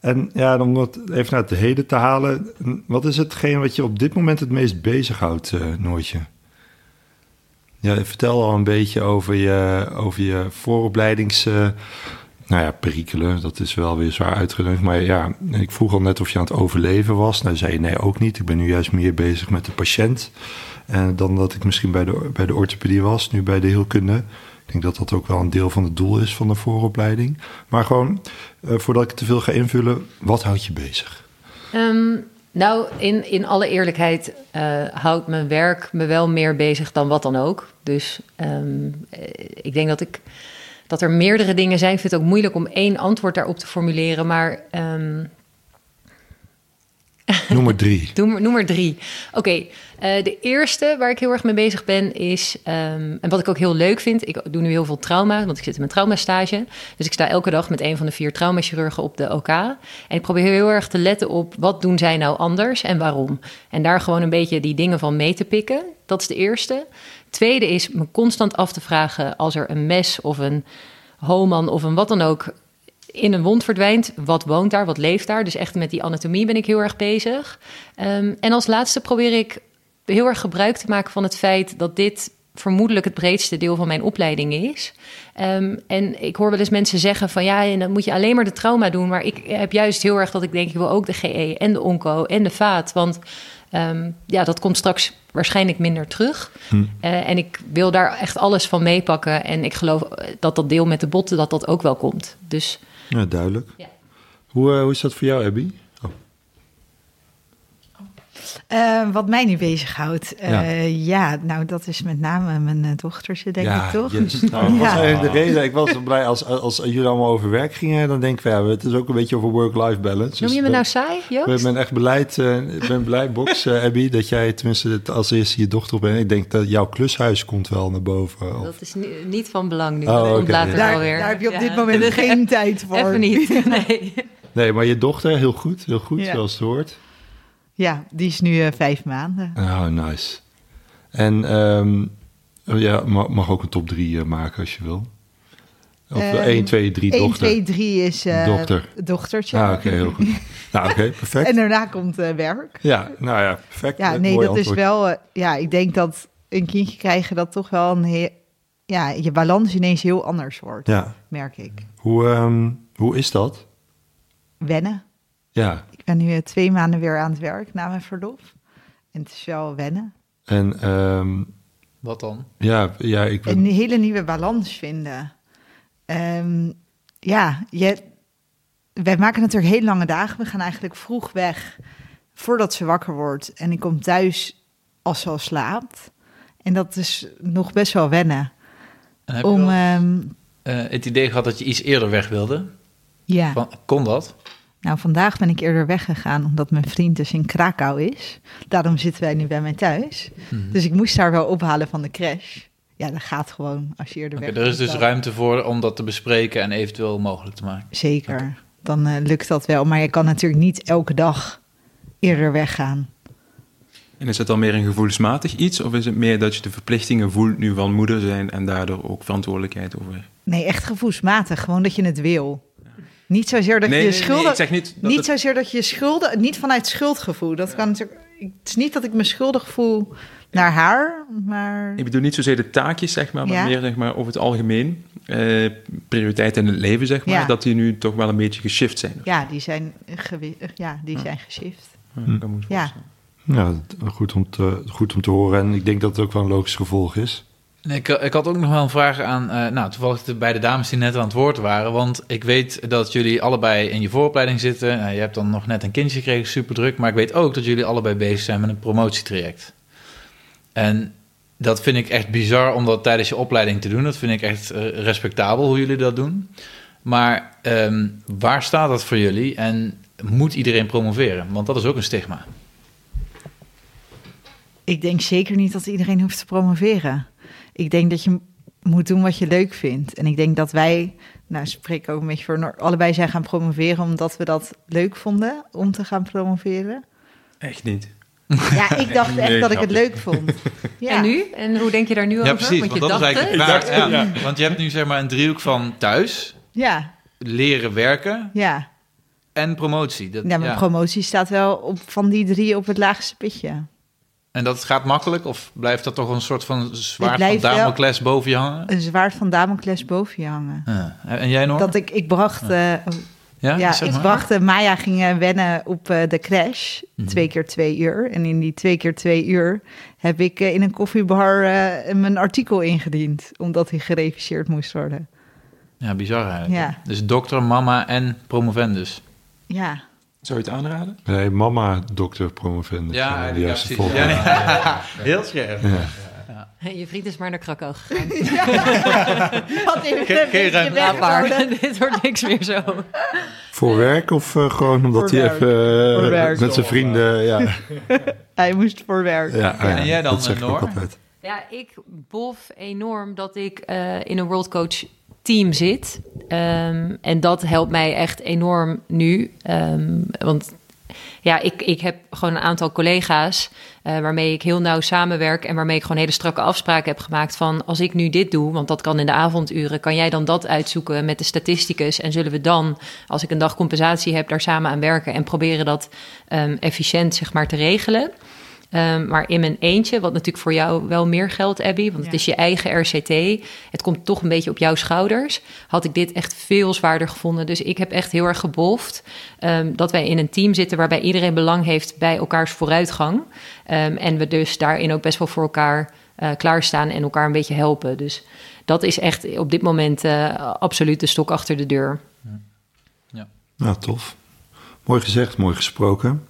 En ja, om dat even naar het heden te halen. Wat is hetgeen wat je op dit moment het meest bezighoudt, eh Noortje? Ja, vertel al een beetje over je, over je vooropleidings... eh, nou ja, perikelen, dat is wel weer zwaar uitgedrukt. Maar ja, ik vroeg al net of je aan het overleven was. Nou, zei je nee, ook niet. Ik ben nu juist meer bezig met de patiënt. En dan dat ik misschien bij de, bij de orthopedie was, nu bij de heelkunde. Ik denk dat dat ook wel een deel van het doel is van de vooropleiding. Maar gewoon, eh, voordat ik te veel ga invullen, wat houdt je bezig? Ehm, nou, in, in alle eerlijkheid eh, houdt mijn werk me wel meer bezig dan wat dan ook. Dus ehm, eh, ik denk dat, ik, dat er meerdere dingen zijn. Ik vind het ook moeilijk om één antwoord daarop te formuleren. Maar ehm, <laughs> Noem maar drie. Maar, noem drie. Oké, eh, de eerste waar ik heel erg mee bezig ben is... ehm, en wat ik ook heel leuk vind... ik doe nu heel veel trauma, want ik zit in mijn traumastage. Dus ik sta elke dag met een van de vier traumachirurgen op de OK. En ik probeer heel erg te letten op... wat doen zij nou anders en waarom? En daar gewoon een beetje die dingen van mee te pikken. Dat is de eerste. Tweede is me constant af te vragen... als er een mes of een homan of een wat dan ook in een wond verdwijnt. Wat woont daar? Wat leeft daar? Dus echt met die anatomie ben ik heel erg bezig. Ehm, en als laatste probeer ik heel erg gebruik te maken van het feit dat dit vermoedelijk het breedste deel van mijn opleiding is. Ehm, en ik hoor wel eens mensen zeggen van ja, en dan moet je alleen maar de trauma doen. Maar ik heb juist heel erg dat ik denk, ik wil ook de GE en de onco en de vaat. Want ehm, ja, dat komt straks waarschijnlijk minder terug. Eh, en ik wil daar echt alles van meepakken. En ik geloof dat dat deel met de botten, dat dat ook wel komt. Dus Ja, duidelijk. Ja. Hoe, eh, hoe is dat voor jou, Abby? Eh, wat mij nu bezighoudt. eh Ja. ja. nou dat is met name mijn eh, dochtertje, denk ik toch? yes. <laughs> Nou, was Ja. de reden. Ik was zo blij als, als jullie allemaal over werk gingen. Dan denk ik, ja, het is ook een beetje over work-life balance. noem Dus je me ben- nou saai, Ik Joost? ben echt beleid, eh, ik ben blij, Box, eh, <laughs> Abby, dat jij tenminste als eerste je dochter bent. Ik denk dat jouw klushuis komt wel naar boven. Of- Dat is ni- niet van belang nu. Oh, later Daar, daar heb je op Ja. dit moment <laughs> geen tijd voor. Even niet, nee. Nee, maar je dochter, heel goed, heel goed, Ja. zoals het hoort. Ja, die is nu eh, vijf maanden. Oh, nice. En ehm, oh ja, mag, mag ook een top 3 maken als je wil. Of Ehm, 1, 2, 3 1, dochter. 2, 3 is eh, Dochter. dochtertje. Ah, oké, heel goed. nou, oké, <laughs> perfect. En daarna komt eh, werk. Ja, nou ja, perfect. Ja, Eh, nee, dat antwoord. is wel... eh, ja, ik denk dat een kindje krijgen dat toch wel een... Heel, ja, je balans ineens heel anders wordt, Ja, merk ik. hoe, ehm, hoe is dat? Wennen. Ja, Ik ben nu eh, twee maanden weer aan het werk na mijn verlof. En het is wel wennen. en ehm, Wat dan? ja, ja, ik ben... Een hele nieuwe balans vinden. Ehm, ja, je, wij maken natuurlijk heel lange dagen. We gaan eigenlijk vroeg weg voordat ze wakker wordt. En ik kom thuis als ze al slaapt. En dat is nog best wel wennen. En heb Om, je wel, ehm, eh, het idee gehad dat je iets eerder weg wilde? ja, Van, kon dat? Nou vandaag ben ik eerder weggegaan omdat mijn vriend dus in Krakau is. Daarom zitten wij nu bij mij thuis. Mhm. Dus ik moest daar wel ophalen van de crash. Ja, dat gaat gewoon als je eerder Oké, weg er is dus dan- ruimte voor om dat te bespreken en eventueel mogelijk te maken. Zeker, dan eh, lukt dat wel. Maar je kan natuurlijk niet elke dag eerder weggaan. En is het dan meer een gevoelsmatig iets? Of is het meer dat je de verplichtingen voelt nu van moeder zijn en daardoor ook verantwoordelijkheid over? Nee, echt gevoelsmatig. Gewoon dat je het wil. Niet zozeer dat nee, je je nee, nee, schulden... ik zeg niet dat niet het- zozeer dat je je schulden... Niet vanuit schuldgevoel. Dat kan natuurlijk... Het is niet dat ik me schuldig voel naar haar, maar... Ik bedoel niet zozeer de taakjes, zeg maar, maar Ja. meer zeg maar, over het algemeen. Eh prioriteiten in het leven, zeg maar. Ja. Dat die nu toch wel een beetje geshift zijn. Ja, die zijn, gewi- ja, die zijn geshift. Ja, Hm. Ja. voorstellen. Ja, goed om, te, goed om te horen. En ik denk dat het ook wel een logisch gevolg is. Ik, ik had ook nog wel een vraag aan, eh, nou, toevallig de dames die net aan het woord waren. Want ik weet dat jullie allebei in je vooropleiding zitten. Nou, je hebt dan nog net een kindje gekregen, super druk. Maar ik weet ook dat jullie allebei bezig zijn met een promotietraject. En dat vind ik echt bizar om dat tijdens je opleiding te doen. Dat vind ik echt eh, respectabel hoe jullie dat doen. Maar ehm, waar staat dat voor jullie? En moet iedereen promoveren? Want dat is ook een stigma. Ik denk zeker niet dat iedereen hoeft te promoveren. Ik denk dat je moet doen wat je leuk vindt. En ik denk dat wij, nou spreek ik ook een beetje voor, allebei zijn gaan promoveren omdat we dat leuk vonden om te gaan promoveren. Echt niet. Ja, ik dacht echt <laughs> Nee, dat ik het leuk vond. <laughs> Ja. En nu? En hoe denk je daar nu over? Ja, precies. Want Want, je dat is dacht eigenlijk de vraag. Ja. Want je hebt nu zeg maar een driehoek van thuis, Ja, leren werken ja. en promotie. Dat, ja, mijn ja. promotie staat wel op, van die drie op het laagste pitje. En dat gaat makkelijk of blijft dat toch een soort van zwaard van Damocles boven je hangen? Een zwaard van Damocles boven je hangen. Ja. En jij nog? Dat ik, ik bracht, eh, ja, zeg ik maar. bracht, eh, Maya ging eh, wennen op de crash, Mhm. twee keer twee uur. En in die twee keer twee uur heb ik in een koffiebar mijn artikel ingediend, omdat hij gereviseerd moest worden. Ja, bizar eigenlijk. Ja. Dus dokter, mama en promovendus. Ja, Zou je het aanraden? Nee, mama, dokter, promovendus. Ja, eh, de ja, volgorde. Ja, nee. Heel scherp. Ja. Je vriend is maar naar Krakau gegaan. maar. weggehouden. Dit wordt niks meer zo. Voor werk of eh, gewoon omdat Voor hij werk. even eh, met zijn vrienden... Ja, <laughs> Hij moest voor werk. ja, ja, En jij dan, dat zeg ik ook Noor? altijd. Ja, ik bof enorm dat ik eh, in een World Coach team zit. Ehm, en dat helpt mij echt enorm nu. Ehm, want ja, ik, ik heb gewoon een aantal collega's eh, waarmee ik heel nauw samenwerk en waarmee ik gewoon hele strakke afspraken heb gemaakt van als ik nu dit doe, want dat kan in de avonduren, kan jij dan dat uitzoeken met de statisticus en zullen we dan, als ik een dag compensatie heb, daar samen aan werken en proberen dat ehm, efficiënt zeg maar te regelen. Ehm, maar in mijn eentje, wat natuurlijk voor jou wel meer geldt, Abby, want het Ja. is je eigen RCT. Het komt toch een beetje op jouw schouders. Had ik dit echt veel zwaarder gevonden. Dus ik heb echt heel erg geboft ehm, dat wij in een team zitten waarbij iedereen belang heeft bij elkaars vooruitgang. Ehm, en we dus daarin ook best wel voor elkaar eh, klaarstaan en elkaar een beetje helpen. Dus dat is echt op dit moment eh, absoluut de stok achter de deur. Nou, tof. Mooi gezegd, mooi gesproken.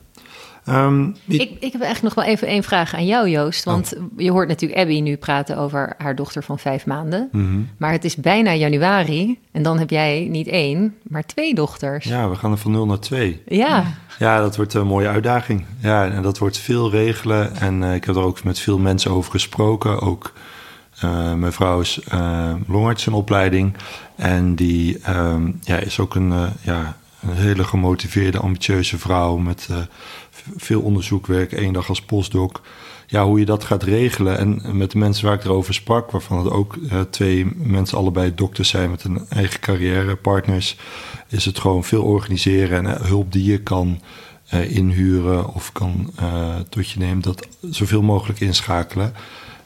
Ehm, ik- Ik, ik heb echt nog wel even één vraag aan jou, Joost. Want je hoort natuurlijk Abby nu praten over haar dochter van vijf maanden. mhm. Maar het is bijna januari en dan heb jij niet één, maar twee dochters. Ja, we gaan er van 0 naar 2. Ja, Ja, dat wordt een mooie uitdaging. Ja, en dat wordt veel regelen. En eh, ik heb er ook met veel mensen over gesproken. Ook eh, mijn vrouw is longarts in opleiding. En die ehm, ja, is ook een, ja, een hele gemotiveerde, ambitieuze vrouw met veel onderzoekwerk, één dag als postdoc. Ja, hoe je dat gaat regelen. En met de mensen waar ik erover sprak, waarvan het ook eh, twee mensen allebei dokters zijn met een eigen carrière, partners, is het gewoon veel organiseren en eh, hulp die je kan eh, inhuren of kan tot je neemt, dat zoveel mogelijk inschakelen.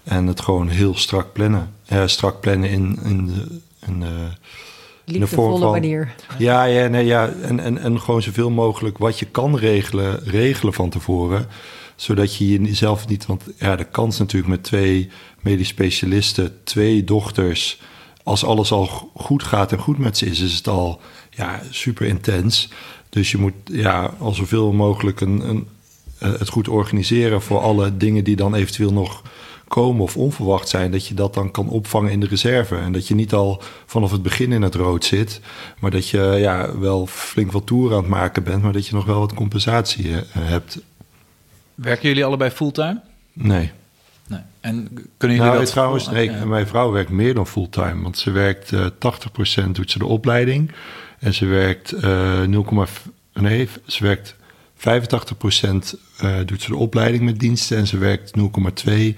En het gewoon heel strak plannen. Strak plannen in. In de Liefdevolle van- manier. ja, ja, nee, ja. En, en, en gewoon zoveel mogelijk wat je kan regelen, regelen van tevoren. Zodat je jezelf niet. Want ja, de kans natuurlijk met twee medisch specialisten, twee dochters. Als alles al go- goed gaat en goed met ze is, is het al ja, super intens. Dus je moet ja, al zoveel mogelijk een, een, eh, het goed organiseren voor alle dingen die dan eventueel nog komen of onverwacht zijn, dat je dat dan kan opvangen in de reserve. En dat je niet al vanaf het begin in het rood zit, maar dat je ja, wel flink wat toeren aan het maken bent, maar dat je nog wel wat compensatie eh, hebt. Werken jullie allebei fulltime? Nee. Nee. En kunnen jullie Nou, dat... trouwens, nee, Ja. mijn vrouw werkt meer dan fulltime, want ze werkt eh 80% doet ze de opleiding en ze werkt eh 0, nee, ze werkt 85% eh, doet ze de opleiding met diensten en ze werkt 0,2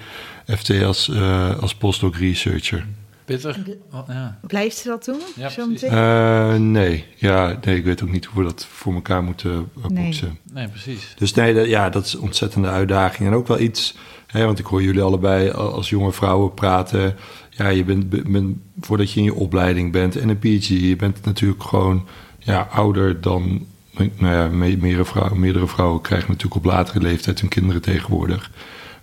FT als, eh, als postdoc researcher. Bitter? Oh, ja. Blijft ze dat doen? Ja, Zo? Eh, nee. Ja, nee, ik weet ook niet hoe we dat voor elkaar moeten eh, Nee. boksen. Nee, precies. Dus nee, dat, ja, dat is een ontzettende uitdaging. En ook wel iets, hè, want ik hoor jullie allebei als jonge vrouwen praten. Ja, je bent, bent voordat je in je opleiding bent en een PhD, je bent natuurlijk gewoon ja, ouder dan. Nou ja, me- meerdere vrouwen, meerdere vrouwen krijgen natuurlijk op latere leeftijd hun kinderen tegenwoordig.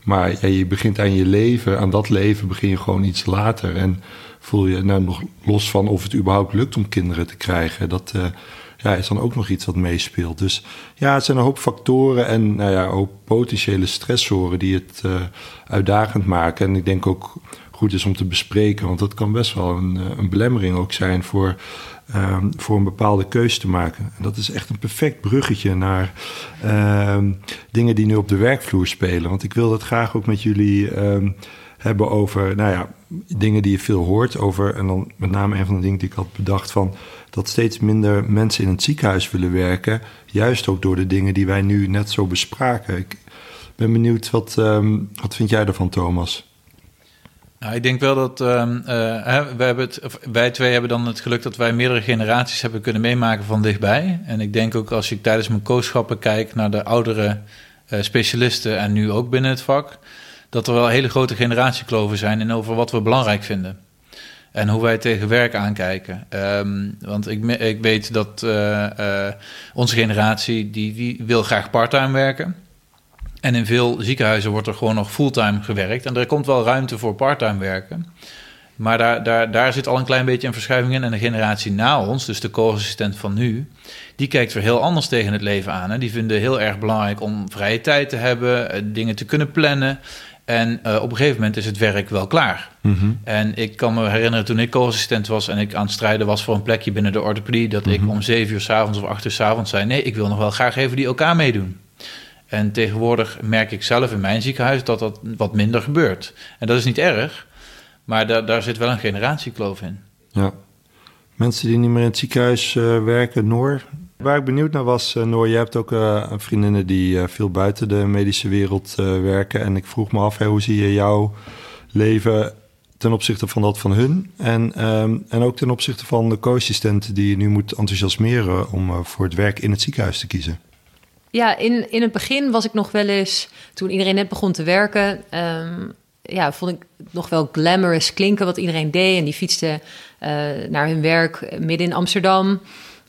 Maar je begint aan je leven, aan dat leven begin je gewoon iets later. En voel je nou nog los van of het überhaupt lukt om kinderen te krijgen. Dat eh, ja, is dan ook nog iets wat meespeelt. Dus ja, het zijn een hoop factoren en nou ja, hoop potentiële stressoren die het eh, uitdagend maken. En ik denk ook goed is om te bespreken, want dat kan best wel een, eh, een belemmering ook zijn voor, ehm, voor een bepaalde keuze te maken. En dat is echt een perfect bruggetje naar ehm, dingen die nu op de werkvloer spelen. Want ik wil dat graag ook met jullie ehm, hebben over, nou ja, dingen die je veel hoort over. En dan met name een van de dingen die ik had bedacht van dat steeds minder mensen in het ziekenhuis willen werken. Juist ook door de dingen die wij nu net zo bespraken. Ik ben benieuwd, wat, wat vind jij ervan, Thomas? Nou, ik denk wel dat ehm, eh, hebben wij twee hebben dan het geluk dat wij meerdere generaties hebben kunnen meemaken van dichtbij. En ik denk ook als ik tijdens mijn kooschappen kijk naar de oudere eh, specialisten en nu ook binnen het vak, dat er wel hele grote generatiekloven zijn in over wat we belangrijk vinden. En hoe wij tegen werk aankijken. Ehm, want ik, ik weet dat eh, onze generatie, die, die wil graag parttime werken. En in veel ziekenhuizen wordt er gewoon nog fulltime gewerkt. En er komt wel ruimte voor parttime werken. Maar daar, daar, daar zit al een klein beetje een verschuiving in. En de generatie na ons, dus de co-assistent van nu, die kijkt weer heel anders tegen het leven aan. Hè. Die vinden heel erg belangrijk om vrije tijd te hebben, eh, dingen te kunnen plannen. En eh, op een gegeven moment is het werk wel klaar. En ik kan me herinneren toen ik co-assistent was en ik aan het strijden was voor een plekje binnen de orthopedie, dat ik om zeven uur s'avonds of acht uur s'avonds zei: nee, ik wil nog wel graag even die OK meedoen. En tegenwoordig merk ik zelf in mijn ziekenhuis dat dat wat minder gebeurt. En dat is niet erg, maar daar, zit wel een generatiekloof in. Ja. Mensen die niet meer in het ziekenhuis eh, werken, Noor. Waar ik benieuwd naar was, eh, Noor, je hebt ook eh, vriendinnen die veel buiten de medische wereld werken. En ik vroeg me af, hoe zie je jouw leven ten opzichte van dat van hun? En, ehm, en ook ten opzichte van de co-assistenten die je nu moet enthousiasmeren om voor het werk in het ziekenhuis te kiezen. Ja, in, in het begin was ik nog wel eens, toen iedereen net begon te werken, ehm, ja, vond ik nog wel glamorous klinken wat iedereen deed. En die fietste eh, naar hun werk midden in Amsterdam.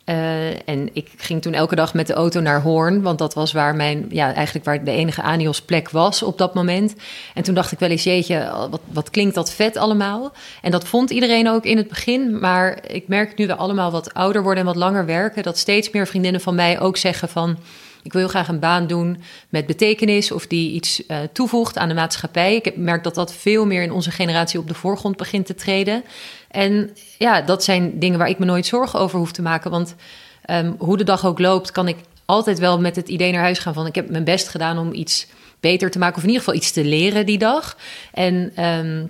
Eh, en ik ging toen elke dag met de auto naar Hoorn, want dat was waar mijn, ja, eigenlijk waar de enige Anios plek was op dat moment. En toen dacht ik wel eens, jeetje, wat, wat klinkt dat vet allemaal. En dat vond iedereen ook in het begin, maar ik merk nu we allemaal wat ouder worden en wat langer werken, dat steeds meer vriendinnen van mij ook zeggen van, ik wil graag een baan doen met betekenis of die iets eh, toevoegt aan de maatschappij. Ik merk dat dat veel meer in onze generatie op de voorgrond begint te treden. En ja, dat zijn dingen waar ik me nooit zorgen over hoef te maken. Want ehm, hoe de dag ook loopt, kan ik altijd wel met het idee naar huis gaan van... ik heb mijn best gedaan om iets beter te maken... of in ieder geval iets te leren die dag. En... ehm,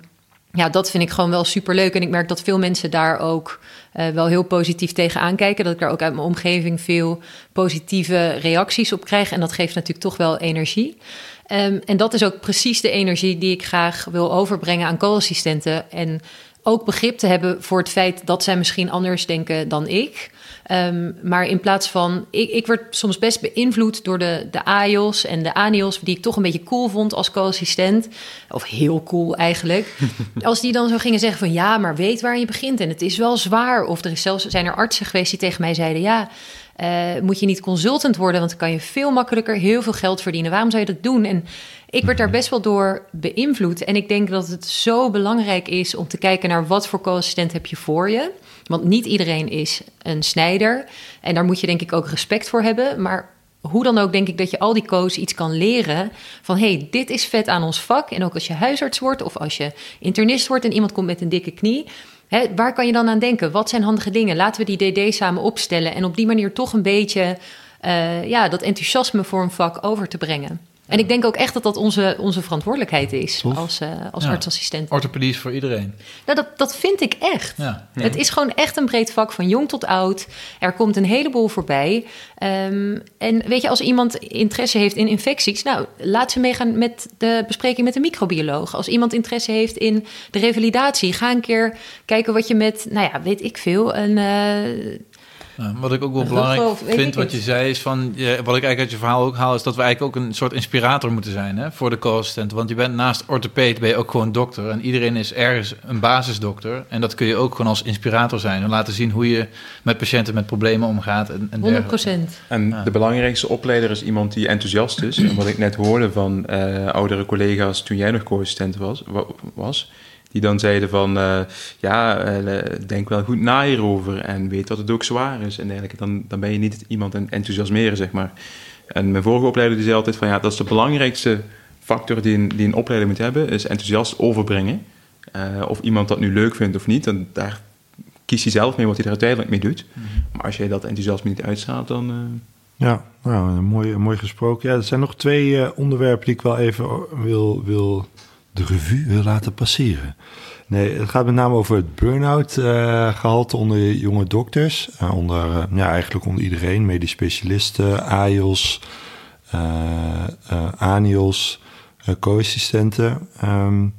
ja, dat vind ik gewoon wel super leuk. En ik merk dat veel mensen daar ook uh, wel heel positief tegen aankijken. Dat ik daar ook uit mijn omgeving veel positieve reacties op krijg. En dat geeft natuurlijk toch wel energie. Um, en dat is ook precies de energie die ik graag wil overbrengen aan co-assistenten. En ook begrip te hebben voor het feit dat zij misschien anders denken dan ik. Um, maar in plaats van, ik, ik werd soms best beïnvloed door de, de AIOS en de ANIOS, die ik toch een beetje cool vond als co-assistent. Of heel cool eigenlijk. <laughs> als die dan zo gingen zeggen van ja, maar weet waar je begint en het is wel zwaar. Of er is zelfs, zijn er artsen geweest die tegen mij zeiden ja, uh, moet je niet consultant worden, want dan kan je veel makkelijker heel veel geld verdienen. Waarom zou je dat doen? En ik werd daar best wel door beïnvloed. En ik denk dat het zo belangrijk is om te kijken naar wat voor co-assistent heb je voor je. Want niet iedereen is een snijder. En daar moet je denk ik ook respect voor hebben. Maar hoe dan ook denk ik dat je al die coaches iets kan leren van hey, dit is vet aan ons vak. En ook als je huisarts wordt of als je internist wordt en iemand komt met een dikke knie. Hè, waar kan je dan aan denken? Wat zijn handige dingen? Laten we die DD samen opstellen en op die manier toch een beetje uh, ja, dat enthousiasme voor een vak over te brengen. En ik denk ook echt dat dat onze, onze verantwoordelijkheid is als, uh, als ja. artsassistent. Orthopedie is voor iedereen. Nou, dat, dat vind ik echt. Ja. Het is gewoon echt een breed vak, van jong tot oud. Er komt een heleboel voorbij. Um, en weet je, als iemand interesse heeft in infecties... nou, laat ze meegaan met de bespreking met een microbioloog. Als iemand interesse heeft in de revalidatie... ga een keer kijken wat je met, nou ja, weet ik veel... een uh, nou, wat ik ook wel belangrijk vind, wat je zei, is van, ja, wat ik eigenlijk uit je verhaal ook haal, is dat we eigenlijk ook een soort inspirator moeten zijn hè, voor de co-assistent. Want je bent naast orthopeed, ben je ook gewoon dokter. En iedereen is ergens een basisdokter. En dat kun je ook gewoon als inspirator zijn. En laten zien hoe je met patiënten met problemen omgaat. En, en 100 procent. En de belangrijkste opleider is iemand die enthousiast is. En wat ik net hoorde van uh, oudere collega's toen jij nog co-assistent was, was die dan zeiden van, uh, ja, uh, denk wel goed na hierover en weet dat het ook zwaar is en dergelijke. Dan, dan ben je niet iemand aan enthousiasmeren, zeg maar. En mijn vorige opleider die zei altijd van, ja, dat is de belangrijkste factor die een, die een opleider moet hebben, is enthousiast overbrengen. Uh, of iemand dat nu leuk vindt of niet, en daar kiest hij zelf mee wat hij er uiteindelijk mee doet. Mm -hmm. Maar als jij dat enthousiasme niet uitstraalt, dan... Ja, nou, mooi, mooi gesproken. Ja, er zijn nog twee onderwerpen die ik wel even wil, wil de revue wil laten passeren. Nee, het gaat met name over het burn-out uh, gehalte onder jonge dokters. Uh, onder, uh, ja, eigenlijk onder iedereen. Medisch specialisten, AIOS, ANIOS, co-assistenten. Um,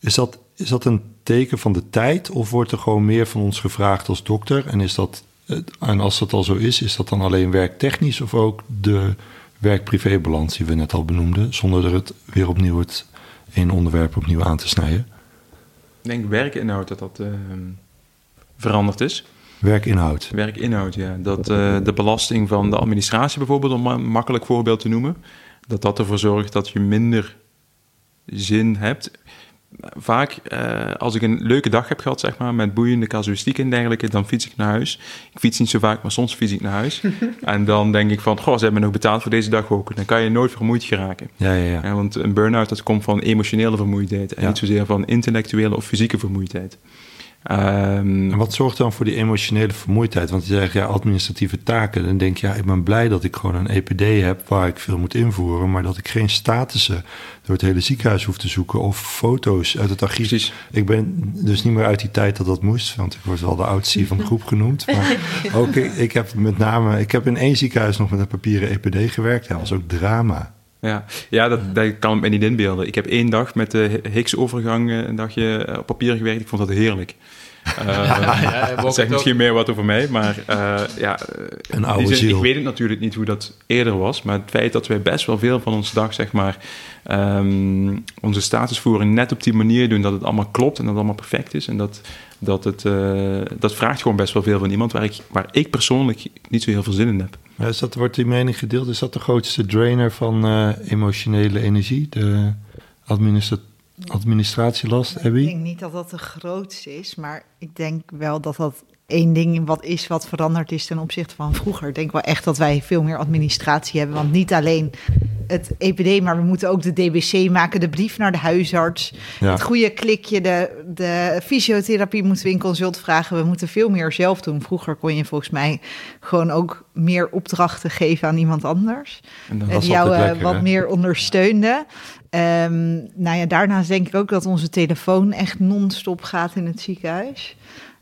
is, dat, is dat een teken van de tijd? Of wordt er gewoon meer van ons gevraagd als dokter? En, is dat, en als dat al zo is, is dat dan alleen werktechnisch of ook de werk-privé-balans die we net al benoemden, zonder er het weer opnieuw het één onderwerp opnieuw aan te snijden? Ik denk werkinhoud dat dat uh, veranderd is. Werkinhoud? Werkinhoud, ja. Dat uh, de belasting van de administratie bijvoorbeeld, om een makkelijk voorbeeld te noemen, dat dat ervoor zorgt dat je minder zin hebt vaak, uh, als ik een leuke dag heb gehad, zeg maar, met boeiende casuïstiek en dergelijke, dan fiets ik naar huis. Ik fiets niet zo vaak, maar soms fiets ik naar huis. <laughs> en dan denk ik van, goh, ze hebben me nog betaald voor deze dag ook. Dan kan je nooit vermoeid geraken. Ja, ja, ja. ja want een burn-out, dat komt van emotionele vermoeidheid en ja. niet zozeer van intellectuele of fysieke vermoeidheid. Um, en wat zorgt dan voor die emotionele vermoeidheid? Want je zegt ja, administratieve taken. Dan denk je, ja, ik ben blij dat ik gewoon een EPD heb waar ik veel moet invoeren, maar dat ik geen statussen door het hele ziekenhuis hoef te zoeken of foto's uit het archief. Precies. Ik ben dus niet meer uit die tijd dat dat moest, want ik word wel de oudste van de groep genoemd. Maar <laughs> ook ik, ik heb met name, ik heb in één ziekenhuis nog met een papieren EPD gewerkt. Dat was ook drama. Ja, ja dat, dat kan ik me niet inbeelden. Ik heb één dag met de Higgs-overgang een dagje op papier gewerkt. Ik vond dat heerlijk. <laughs> Uh, ja, dat zegt misschien meer wat over mij, maar uh, ja, een oude zin, ik weet het natuurlijk niet hoe dat eerder was, maar het feit dat wij best wel veel van onze dag, zeg maar, um, onze statusvoering net op die manier doen dat het allemaal klopt en dat het allemaal perfect is en dat, dat het, uh, dat vraagt gewoon best wel veel van iemand waar ik, waar ik persoonlijk niet zo heel veel zin in heb. Ja, is dat, wordt die mening gedeeld? Is dat de grootste drainer van emotionele energie, de administratie? Administratielast, Abby? Ik denk niet dat dat de grootste is, maar ik denk wel dat dat één ding wat is wat veranderd is ten opzichte van vroeger. Ik denk wel echt dat wij veel meer administratie hebben, want niet alleen het EPD, maar we moeten ook de DBC maken, de brief naar de huisarts. Ja. Het goede klikje, de, de fysiotherapie moeten we in consult vragen. We moeten veel meer zelf doen. Vroeger kon je volgens mij gewoon ook meer opdrachten geven aan iemand anders. En jou eh, lekker, wat hè? meer ondersteunde. Ehm, nou ja, daarnaast denk ik ook dat onze telefoon echt non-stop gaat in het ziekenhuis.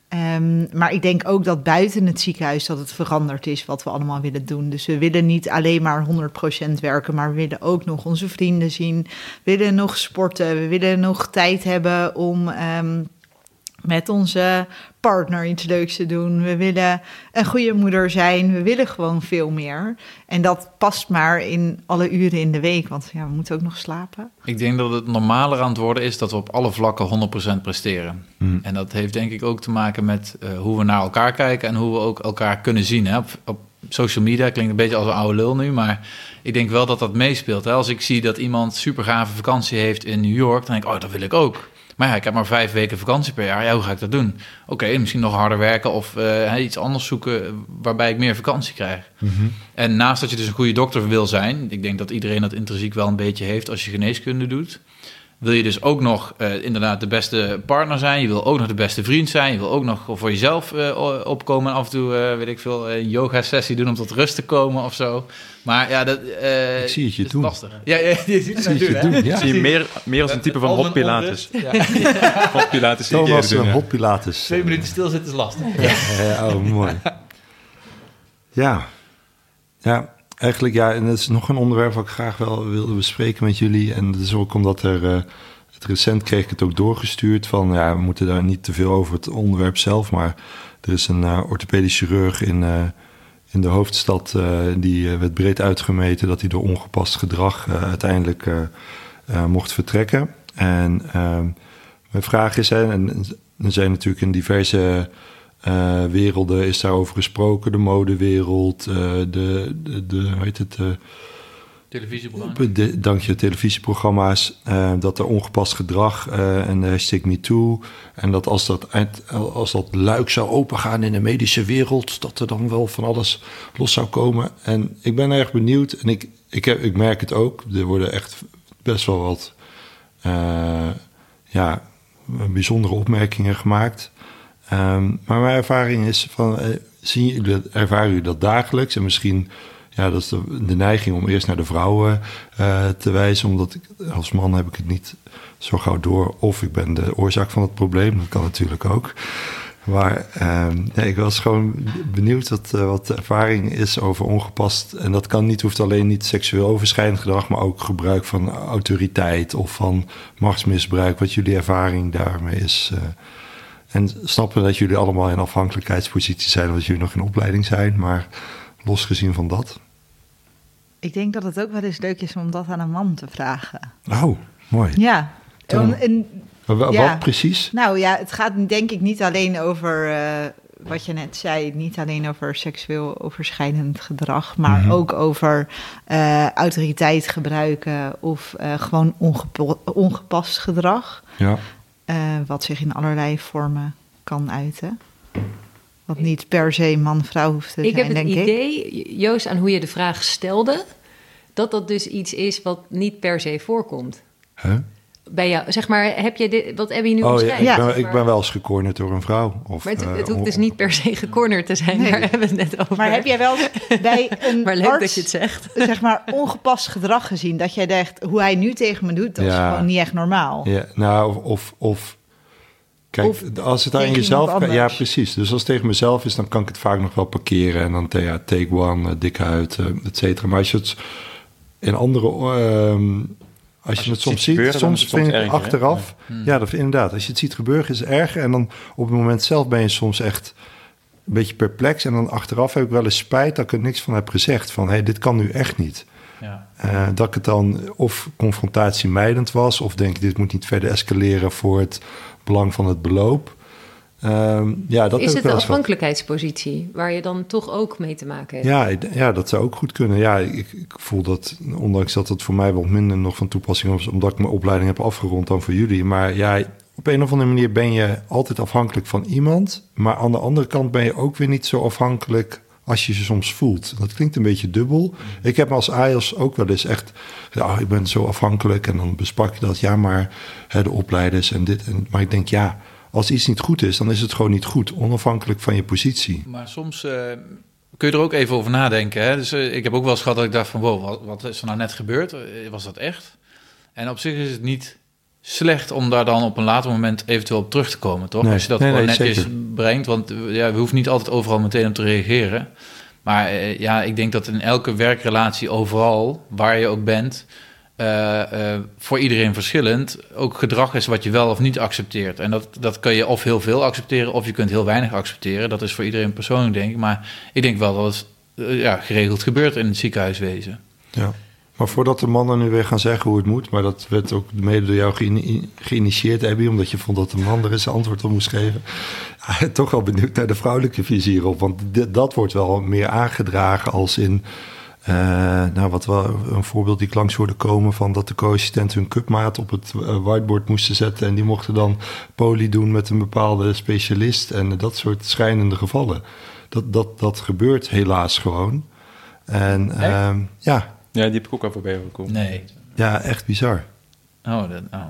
Ehm, maar ik denk ook dat buiten het ziekenhuis dat het veranderd is wat we allemaal willen doen. Dus we willen niet alleen maar 100% werken, maar we willen ook nog onze vrienden zien. We willen nog sporten, we willen nog tijd hebben om ehm, met onze partner iets leuks te doen. We willen een goede moeder zijn. We willen gewoon veel meer. En dat past maar in alle uren in de week, want ja, we moeten ook nog slapen. Ik denk dat het normaler aan het worden is dat we op alle vlakken 100% presteren. Hmm. En dat heeft denk ik ook te maken met eh, hoe we naar elkaar kijken en hoe we ook elkaar kunnen zien. Hè? Op, op social media klinkt een beetje als een oude lul nu, maar ik denk wel dat dat meespeelt. Hè? Als ik zie dat iemand super gave vakantie heeft in New York, dan denk ik, oh, dat wil ik ook. Maar ja, ik heb maar vijf weken vakantie per jaar. Ja, hoe ga ik dat doen? Oké, misschien nog harder werken of eh, iets anders zoeken waarbij ik meer vakantie krijg. En naast dat je dus een goede dokter wil zijn, ik denk dat iedereen dat intrinsiek wel een beetje heeft als je geneeskunde doet, wil je dus ook nog eh, inderdaad de beste partner zijn. Je wil ook nog de beste vriend zijn. Je wil ook nog voor jezelf eh, o- opkomen en af en toe, eh, weet ik veel, een yoga-sessie doen om tot rust te komen of zo. Maar ja, dat eh, Ik zie het je is doen. lastig. Ja, ja, <laughs> je ziet het je doen, ja. zie je meer, meer als een type van hot pilates. Ja. <laughs> Hot pilates Thomas, doen, een hot pilates. Twee minuten stilzitten is lastig. <laughs> Ja, oh, mooi. Ja. Ja, eigenlijk ja. En dat is nog een onderwerp wat ik graag wel wilde bespreken met jullie. En dat is ook omdat er... eh, het recent kreeg ik het ook doorgestuurd van... Ja, we moeten daar niet te veel over het onderwerp zelf. Maar er is een eh, orthopedisch chirurg in, eh, in de hoofdstad... die werd breed uitgemeten dat hij door ongepast gedrag... uiteindelijk mocht vertrekken. En ehm, mijn vraag is... Hè, en er zijn natuurlijk in diverse eh, werelden is daarover gesproken. De modewereld, eh, de, de, de, hoe heet het, eh, Televisieprogramma. de, dank je, televisieprogramma's. dat er ongepast gedrag en de hashtag MeToo. En dat als dat, als dat luik zou opengaan in de medische wereld... dat er dan wel van alles los zou komen. En ik ben erg benieuwd. En ik, ik, heb, ik merk het ook. Er worden echt best wel wat... ja, bijzondere opmerkingen gemaakt. Ehm, maar mijn ervaring is van, eh, jullie dat, ervaren jullie dat dagelijks? En misschien, ja, dat is de, neiging om eerst naar de vrouwen eh, te wijzen, omdat als man heb ik het niet zo gauw door. Of ik ben de oorzaak van het probleem, dat kan natuurlijk ook. Maar ehm, ik was gewoon benieuwd wat, eh, wat de ervaring is over ongepast. En dat kan niet, hoeft alleen niet seksueel overschrijdend gedrag, maar ook gebruik van autoriteit of van machtsmisbruik. Wat jullie ervaring daarmee is. En snappen dat jullie allemaal in afhankelijkheidspositie zijn, omdat jullie nog in opleiding zijn. Maar losgezien van dat. Ik denk dat het ook wel eens leuk is om dat aan een man te vragen. Oh, mooi. Ja. Tom. En- Ja. Wat precies? nou ja, het gaat denk ik niet alleen over eh, wat je net zei, niet alleen over seksueel overschrijdend gedrag, maar Mhm. ook over eh, autoriteit gebruiken of eh, gewoon ongepo- ongepast gedrag, Ja. Eh, wat zich in allerlei vormen kan uiten. Wat niet per se man-vrouw hoeft te Ik zijn, heb het denk ik. idee, Joost, aan hoe je de vraag stelde, dat dat dus iets is wat niet per se voorkomt. Huh? Bij jou, zeg maar, heb je dit, wat Abby nu Oh ja, ik, Ja. ben, ik ben wel eens gecornerd door een vrouw. Of, Maar het, eh, het hoeft dus niet per se gecornerd te zijn, Nee. daar hebben we het net over. Maar heb jij wel bij een <laughs> Maar leuk arts, dat je het zegt. <laughs> zeg maar, ongepast gedrag gezien? Dat jij dacht, hoe hij nu tegen me doet, dat is gewoon niet echt normaal. Ja, nou, of... of, of kijk, Of als het aan jezelf... Ja, precies. Dus als het tegen mezelf is, dan kan ik het vaak nog wel parkeren. En dan, ja, take one, eh, dikke huid, eh, et cetera. Maar als je het in andere... ehm, als, je je het het soms ziet gebeuren, soms het vind ik erger, hè? achteraf... Ja, dat, inderdaad. Als je het ziet gebeuren, is het erger. En dan op het moment zelf ben je soms echt een beetje perplex. En dan achteraf heb ik wel eens spijt dat ik er niks van heb gezegd. Van, hé, hey, dit kan nu echt niet. Ja. Eh, dat ik het dan of confrontatiemijdend was, of denk ik, dit moet niet verder escaleren voor het belang van het beloop. Ehm, ja, dat is het de afhankelijkheidspositie waar je dan toch ook mee te maken hebt? Ja, ja, dat zou ook goed kunnen. Ja, ik, ik voel dat, ondanks dat het voor mij wat minder nog van toepassing was, omdat ik mijn opleiding heb afgerond dan voor jullie. Maar ja, op een of andere manier ben je altijd afhankelijk van iemand. Maar aan de andere kant ben je ook weer niet zo afhankelijk als je ze soms voelt. Dat klinkt een beetje dubbel. Ik heb als AIOS ook wel eens echt... Ja, ik ben zo afhankelijk en dan besprak je dat. Ja, maar hè, de opleiders en dit. En, maar ik denk, ja, als iets niet goed is... dan is het gewoon niet goed, onafhankelijk van je positie. Maar soms eh, kun je er ook even over nadenken. Hè? Dus eh, ik heb ook wel eens gehad dat ik dacht van... wow, wat, wat is er nou net gebeurd? Eh, Was dat echt? En op zich is het niet slecht om daar dan op een later moment eventueel op terug te komen, toch? Nee, Als je dat nee, gewoon nee, netjes zeker. brengt. Want ja, we hoeven niet altijd overal meteen op te reageren. Maar ja, ik denk dat in elke werkrelatie overal, waar je ook bent... eh, eh, voor iedereen verschillend, ook gedrag is wat je wel of niet accepteert. En dat, dat kun je of heel veel accepteren, of je kunt heel weinig accepteren. Dat is voor iedereen persoonlijk, denk ik. Maar ik denk wel dat het eh, ja, geregeld gebeurt in het ziekenhuiswezen. Ja. Maar voordat de mannen nu weer gaan zeggen hoe het moet... maar dat werd ook mede door jou geïni- geïnitieerd, Abby... omdat je vond dat de man er eens een antwoord op moest geven. <laughs> Toch wel benieuwd naar de vrouwelijke visie hierop. Want dat wordt wel meer aangedragen als in... eh, nou, wat wel een voorbeeld die ik langs hoorde komen... van dat de co-assistenten hun cupmaat op het eh, whiteboard moesten zetten... en die mochten dan poli doen met een bepaalde specialist... en dat soort schrijnende gevallen. Dat, dat, dat gebeurt helaas gewoon. En ehm, ja, Ja, die heb ik ook al voorbij horen komen. Nee. ja, echt bizar. Oh, dat, oh.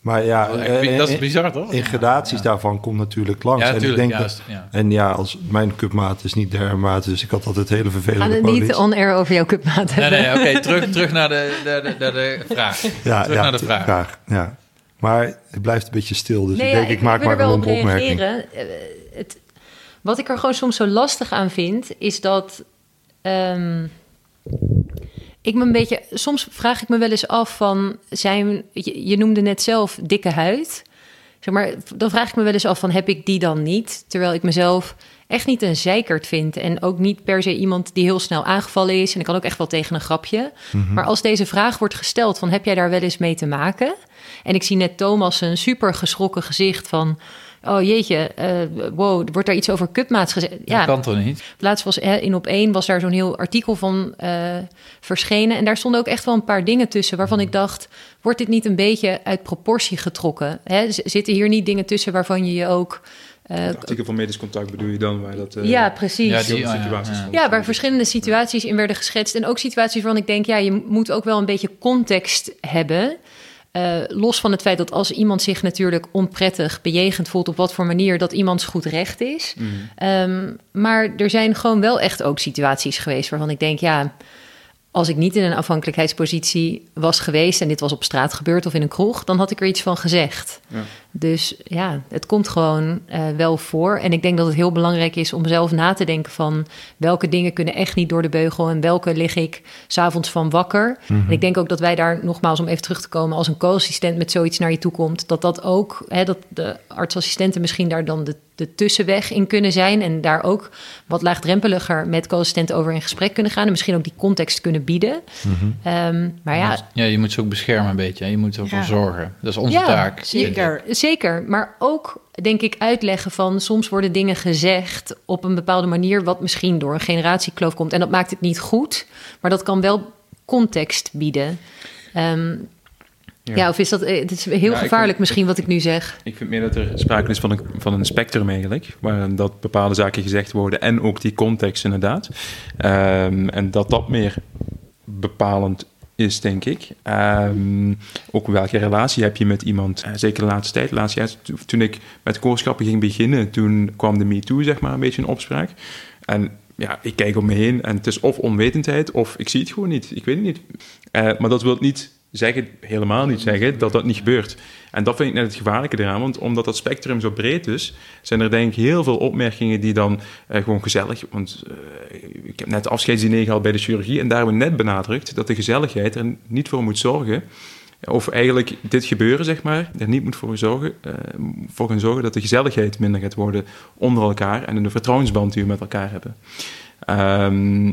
Maar ja, Oh, eh, dat is in- bizar, toch? in gradaties daarvan komt natuurlijk langs. Ja, en ik denk Ja, dat- ja. En ja, als mijn cupmaat is niet derde maat, dus ik had altijd hele vervelende gaan het niet on-air over jouw cupmaat Nee, hebben. nee, oké, terug, terug naar, de, de, de, de, de vraag. ja, terug ja, naar de t- vraag. Ja. Maar het blijft een beetje stil, dus Nee, ik ja, denk ik, maak wil maar er wel een op opmerking. reageren. Eh, het, wat ik er gewoon soms zo lastig aan vind, is dat. ehm, ik me een beetje. Soms vraag ik me wel eens af van. Zijn, je, je noemde net zelf dikke huid. Zeg maar, dan vraag ik me wel eens af van heb ik die dan niet? Terwijl ik mezelf echt niet een zeikert vind. En ook niet per se iemand die heel snel aangevallen is. En ik kan ook echt wel tegen een grapje. Maar als deze vraag wordt gesteld van heb jij daar wel eens mee te maken? En ik zie net Thomas een super geschrokken gezicht van... Oh jeetje, eh, wow, wordt daar iets over cupmaats gezegd? Dat Ja, kan toch niet? laatst was in op één was daar zo'n heel artikel van eh, verschenen. En daar stonden ook echt wel een paar dingen tussen waarvan ik dacht: wordt dit niet een beetje uit proportie getrokken? Hè, zitten hier niet dingen tussen waarvan je je ook. eh, Het artikel van medisch contact bedoel je dan, waar dat... eh, ja, precies. Ja, die- oh ja, ja. waar verschillende situaties in werden geschetst. En ook situaties waarvan ik denk: ja, je moet ook wel een beetje context hebben. Eh, los van het feit dat als iemand zich natuurlijk onprettig bejegend voelt, op wat voor manier dat iemands goed recht is. Mhm. Ehm, maar er zijn gewoon wel echt ook situaties geweest waarvan ik denk, ja, als ik niet in een afhankelijkheidspositie was geweest en dit was op straat gebeurd of in een kroeg, dan had ik er iets van gezegd. Ja. Dus ja, het komt gewoon eh, wel voor. En ik denk dat het heel belangrijk is om zelf na te denken van welke dingen kunnen echt niet door de beugel en welke lig ik s'avonds van wakker. En ik denk ook dat wij daar nogmaals om even terug te komen, als een co-assistent met zoiets naar je toe komt, dat dat ook, hè, dat de artsassistenten misschien daar dan de, de tussenweg in kunnen zijn en daar ook wat laagdrempeliger met co-assistenten over in gesprek kunnen gaan en misschien ook die context kunnen bieden. Ehm, maar ja, Ja, je moet ze ook beschermen een beetje. hè. Je moet ervoor Ja. zorgen. Dat is onze Ja, taak. Zeker. Zeker, maar ook denk ik uitleggen van soms worden dingen gezegd op een bepaalde manier wat misschien door een generatiekloof komt en dat maakt het niet goed, maar dat kan wel context bieden. Ehm, ja. of is dat? eh, Het is heel Ja, gevaarlijk vind- misschien wat ik nu zeg. Ik vind meer dat er sprake is van een, van een spectrum eigenlijk, waarin dat bepaalde zaken gezegd worden en ook die context inderdaad. Ehm, en dat dat meer bepalend is, denk ik. Ehm, ook welke relatie heb je met iemand, Eh, zeker de laatste tijd. De toen ik met koorschappen ging beginnen, toen kwam de MeToo zeg maar een beetje in opspraak. En ja, ik kijk om me heen en het is of onwetendheid of ik zie het gewoon niet. Ik weet het niet. Eh, maar dat wil niet zeggen, helemaal niet zeggen, dat dat niet gebeurt. En dat vind ik net het gevaarlijke eraan, want omdat dat spectrum zo breed is, zijn er denk ik heel veel opmerkingen die dan eh, gewoon gezellig... Want eh, ik heb net afscheidsdiner gehad bij de chirurgie en daar hebben we net benadrukt dat de gezelligheid er niet voor moet zorgen... Of eigenlijk dit gebeuren, zeg maar, er niet moet voor, zorgen, eh, voor gaan zorgen dat de gezelligheid minder gaat worden onder elkaar en de vertrouwensband die we met elkaar hebben. Ehm,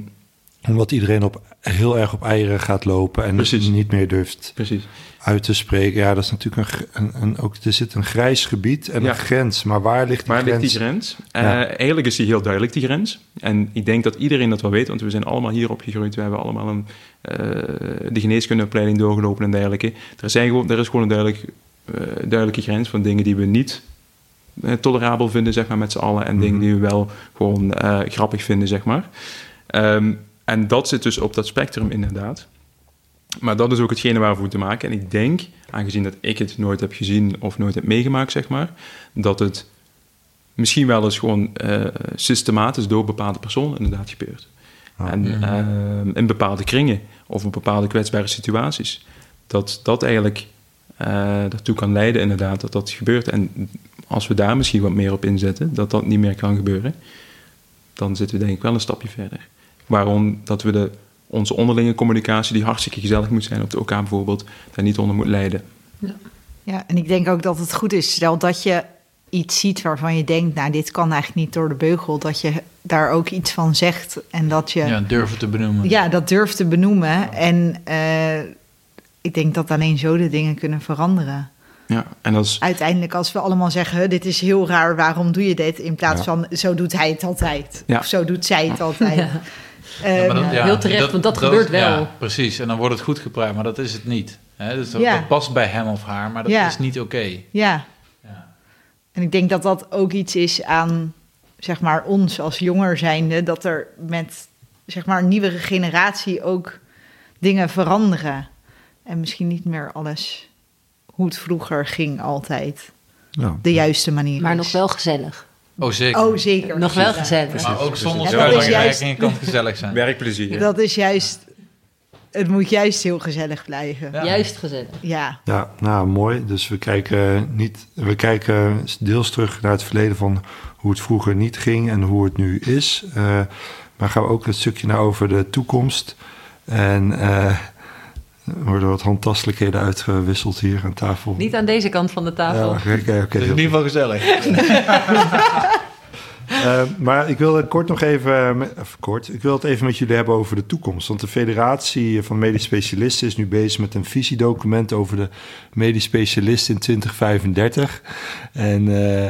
Omdat iedereen op, heel erg op eieren gaat lopen en Precies. niet meer durft precies. uit te spreken. Ja, dat is natuurlijk een, een, een ook, er zit een grijs gebied en Ja. een grens. Maar waar ligt die Waar ligt grens? die grens? Ja. Eh, eigenlijk is die heel duidelijk, die grens. En ik denk dat iedereen dat wel weet, want we zijn allemaal hier opgegroeid. We hebben allemaal een, eh, de geneeskundeopleiding doorgelopen en dergelijke. Er, zijn gewoon, er is gewoon een duidelijk, eh, duidelijke grens van dingen die we niet tolerabel vinden, zeg maar, met z'n allen. En dingen die we wel gewoon grappig vinden, zeg maar. Ehm, en dat zit dus op dat spectrum inderdaad. Maar dat is ook hetgene waar we moeten maken. En ik denk, aangezien dat ik het nooit heb gezien of nooit heb meegemaakt, zeg maar, dat het misschien wel eens gewoon eh, systematisch door bepaalde personen inderdaad gebeurt. En ehm, in bepaalde kringen of in bepaalde kwetsbare situaties. Dat dat eigenlijk eh daartoe kan leiden inderdaad dat dat gebeurt. En als we daar misschien wat meer op inzetten, dat dat niet meer kan gebeuren, dan zitten we denk ik wel een stapje verder. Waarom dat we de, onze onderlinge communicatie, die hartstikke gezellig moet zijn op de OK bijvoorbeeld, daar niet onder moet leiden. Ja, en ik denk ook dat het goed is, stel dat je iets ziet waarvan je denkt, nou, dit kan eigenlijk niet door de beugel, dat je daar ook iets van zegt en dat je Ja, durven te benoemen. ja, dat durft te benoemen. En eh, ik denk dat alleen zo de dingen kunnen veranderen. Ja, en dat is Uiteindelijk, als we allemaal zeggen, "Huh, dit is heel raar, waarom doe je dit? In plaats Ja. van, zo doet hij het altijd. Ja. Of zo doet zij het <laughs> altijd. Ja. Eh, maar dat- Ja, heel terecht, want dat gebeurt wel. Ja, precies, en dan wordt het goed gepraat, maar dat is het niet. Hè? Dus dat, Ja. dat past bij hem of haar, maar dat Ja. is niet oké. ja. Ja. En ik denk dat dat ook iets is aan, zeg maar, ons als jonger zijnde, dat er met, zeg maar, een nieuwere generatie ook dingen veranderen. En misschien niet meer alles hoe het vroeger ging altijd. Ja. De juiste manier Maar is. nog wel gezellig. Oh, zeker. Oh, zeker. Nog wel Ja. gezellig. maar ook zonder Ja, dat is schuldwerking kan het gezellig zijn. <laughs> werkplezier. Dat is juist, het moet juist heel gezellig blijven. Ja. Juist gezellig. Ja, Ja, nou mooi. Dus we kijken, niet, we kijken deels terug naar het verleden van hoe het vroeger niet ging en hoe het nu is. Eh, maar gaan we ook een stukje naar over de toekomst. En eh, er worden wat handtastelijkheden uitgewisseld hier aan tafel. Niet aan deze kant van de Ja, tafel. oké, oké, oké. Het is in ieder geval gezellig. <laughs> Eh, maar ik wil kort nog even, met- of kort, ik wil het even met jullie hebben over de toekomst. Want de Federatie van Medisch Specialisten is nu bezig met een visiedocument over de medisch specialist in 2035. En eh,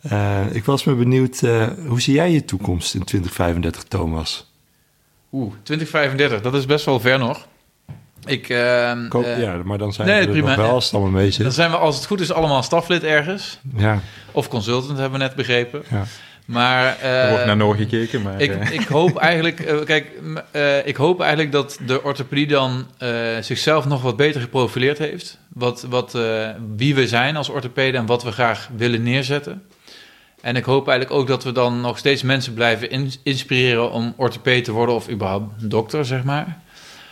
eh, ik was me benieuwd, eh, hoe zie jij je toekomst in 2035, Thomas? Oeh, 2035, dat is best wel ver nog. Ik, ehm, Ik hoop- eh, ja, maar dan zijn nee, we er prima. nog wel als het allemaal mee Dan zit. zijn we, als het goed is, allemaal staflid ergens. Ja, Of consultant, hebben we net begrepen. ja. Maar Er wordt eh, naar Noor gekeken, maar... ik, eh, ik hoop eigenlijk, eh, kijk, eh, ik hoop eigenlijk dat de orthopedie dan eh, zichzelf nog wat beter geprofileerd heeft. Wat, wat, eh, wie we zijn als orthopeden en wat we graag willen neerzetten. En ik hoop eigenlijk ook dat we dan nog steeds mensen blijven in- inspireren om orthopeed te worden of überhaupt dokter, zeg maar.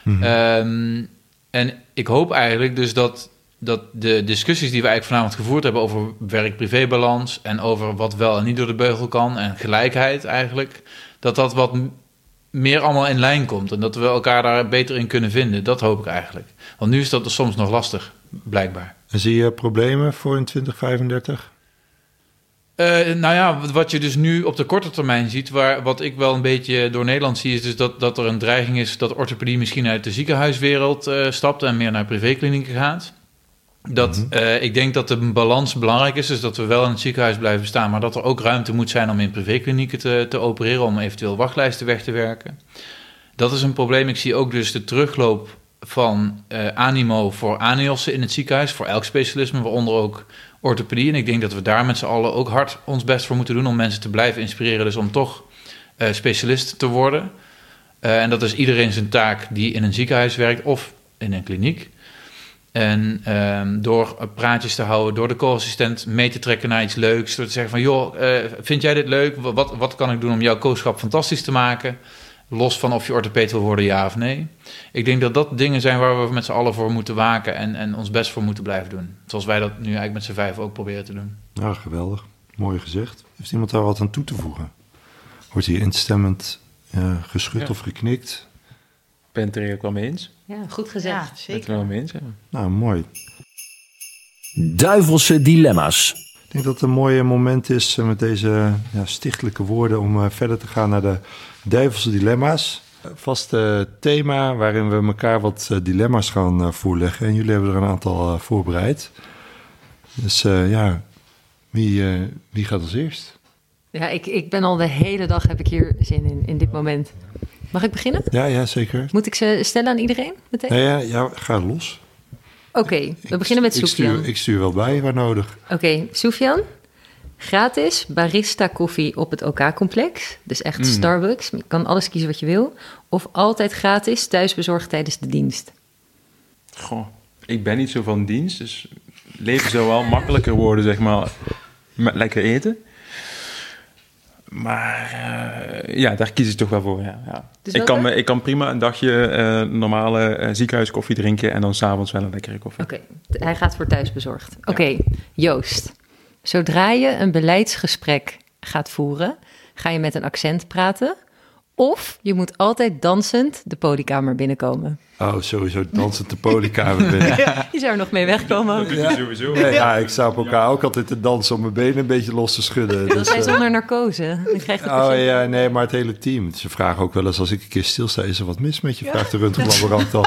Mhm. Ehm, en ik hoop eigenlijk dus dat, dat de discussies die we eigenlijk vanavond gevoerd hebben over werk-privé-balans en over wat wel en niet door de beugel kan en gelijkheid eigenlijk, dat dat wat meer allemaal in lijn komt en dat we elkaar daar beter in kunnen vinden. Dat hoop ik eigenlijk. Want nu is dat soms nog lastig, blijkbaar. En zie je problemen voor in 2035? Eh, nou ja, wat- je dus nu op de korte termijn ziet, waar, wat ik wel een beetje door Nederland zie, is dus dat, dat er een dreiging is dat orthopedie misschien uit de ziekenhuiswereld eh, stapt en meer naar privéklinieken gaat. Dat, eh, ik denk dat de balans belangrijk is, dus dat we wel in het ziekenhuis blijven staan, maar dat er ook ruimte moet zijn om in privéklinieken te, te opereren, om eventueel wachtlijsten weg te werken. Dat is een probleem. Ik zie ook dus de terugloop van animo voor aniossen in het ziekenhuis, voor elk specialisme, waaronder ook orthopedie. En ik denk dat we daar met z'n allen ook hard ons best voor moeten doen om mensen te blijven inspireren, dus om toch eh, specialist te worden. Eh, en dat is iedereen zijn taak die in een ziekenhuis werkt of in een kliniek. En ehm, door praatjes te houden, door de co-assistent mee te trekken naar iets leuks. Door te zeggen van, joh, eh, vind jij dit leuk? Wat, wat kan ik doen om jouw co-schap fantastisch te maken? Los van of je orthopeed wil worden, ja of nee. Ik denk dat dat dingen zijn waar we met z'n allen voor moeten waken en, en ons best voor moeten blijven doen. Zoals wij dat nu eigenlijk met z'n vijf ook proberen te doen. Nou, geweldig. Mooi gezegd. Heeft iemand daar wat aan toe te voegen? Wordt hier instemmend eh, geschud Ja. of geknikt? Ik ben het er eigenlijk wel mee eens. Ja, goed gezegd. ja Ik ben het er zeker. wel mee eens, ja. Nou, mooi. Duivelse dilemma's. Ik denk dat het een mooi moment is eh, met deze ja, stichtelijke woorden om eh, verder te gaan naar de duivelse dilemma's. Eh, Vast eh, thema waarin we elkaar wat eh, dilemma's gaan eh, voorleggen. En jullie hebben er een aantal voorbereid. Dus ja, wie, wie gaat als eerst? Ja, ik, ik ben al de hele dag heb ik hier zin in, in dit moment. Mag ik beginnen? Ja, ja, zeker. Moet ik ze stellen aan iedereen meteen? Ja, ja, ja ga los. Oké, we beginnen met ik Sofian. stuur, ik stuur wel bij waar nodig. Oké, Sofian. Gratis barista koffie op het OK-complex. Dus echt Starbucks. Je kan alles kiezen wat je wil. Of altijd gratis thuisbezorgd tijdens de dienst. Goh, ik ben niet zo van dienst, dus leven zou wel makkelijker worden, zeg maar, met lekker eten. Maar eh, ja, daar kies ik toch wel voor, ja. ja. Dus ik, kan, ik kan prima een dagje eh, normale eh, ziekenhuiskoffie drinken en dan s'avonds wel een lekkere koffie. Oké, hij gaat voor thuisbezorgd. Oké, Joost. Zodra je een beleidsgesprek gaat voeren, ga je met een accent praten. Of je moet altijd dansend de polykamer binnenkomen. Oh, sowieso dansend de polykamer binnen. <laughs> Je zou er nog mee wegkomen ook. Sowieso. Nee, ja, ik sta op elkaar ook altijd te dansen om mijn benen een beetje los te schudden. Dat Dus, zijn eh, zonder narcose. Dan krijgt de Oh patiënt- ja, nee, maar het hele team. Ze vragen ook wel eens als ik een keer stilsta, is er wat mis met je? Vraagt de röntgenlaborant dan.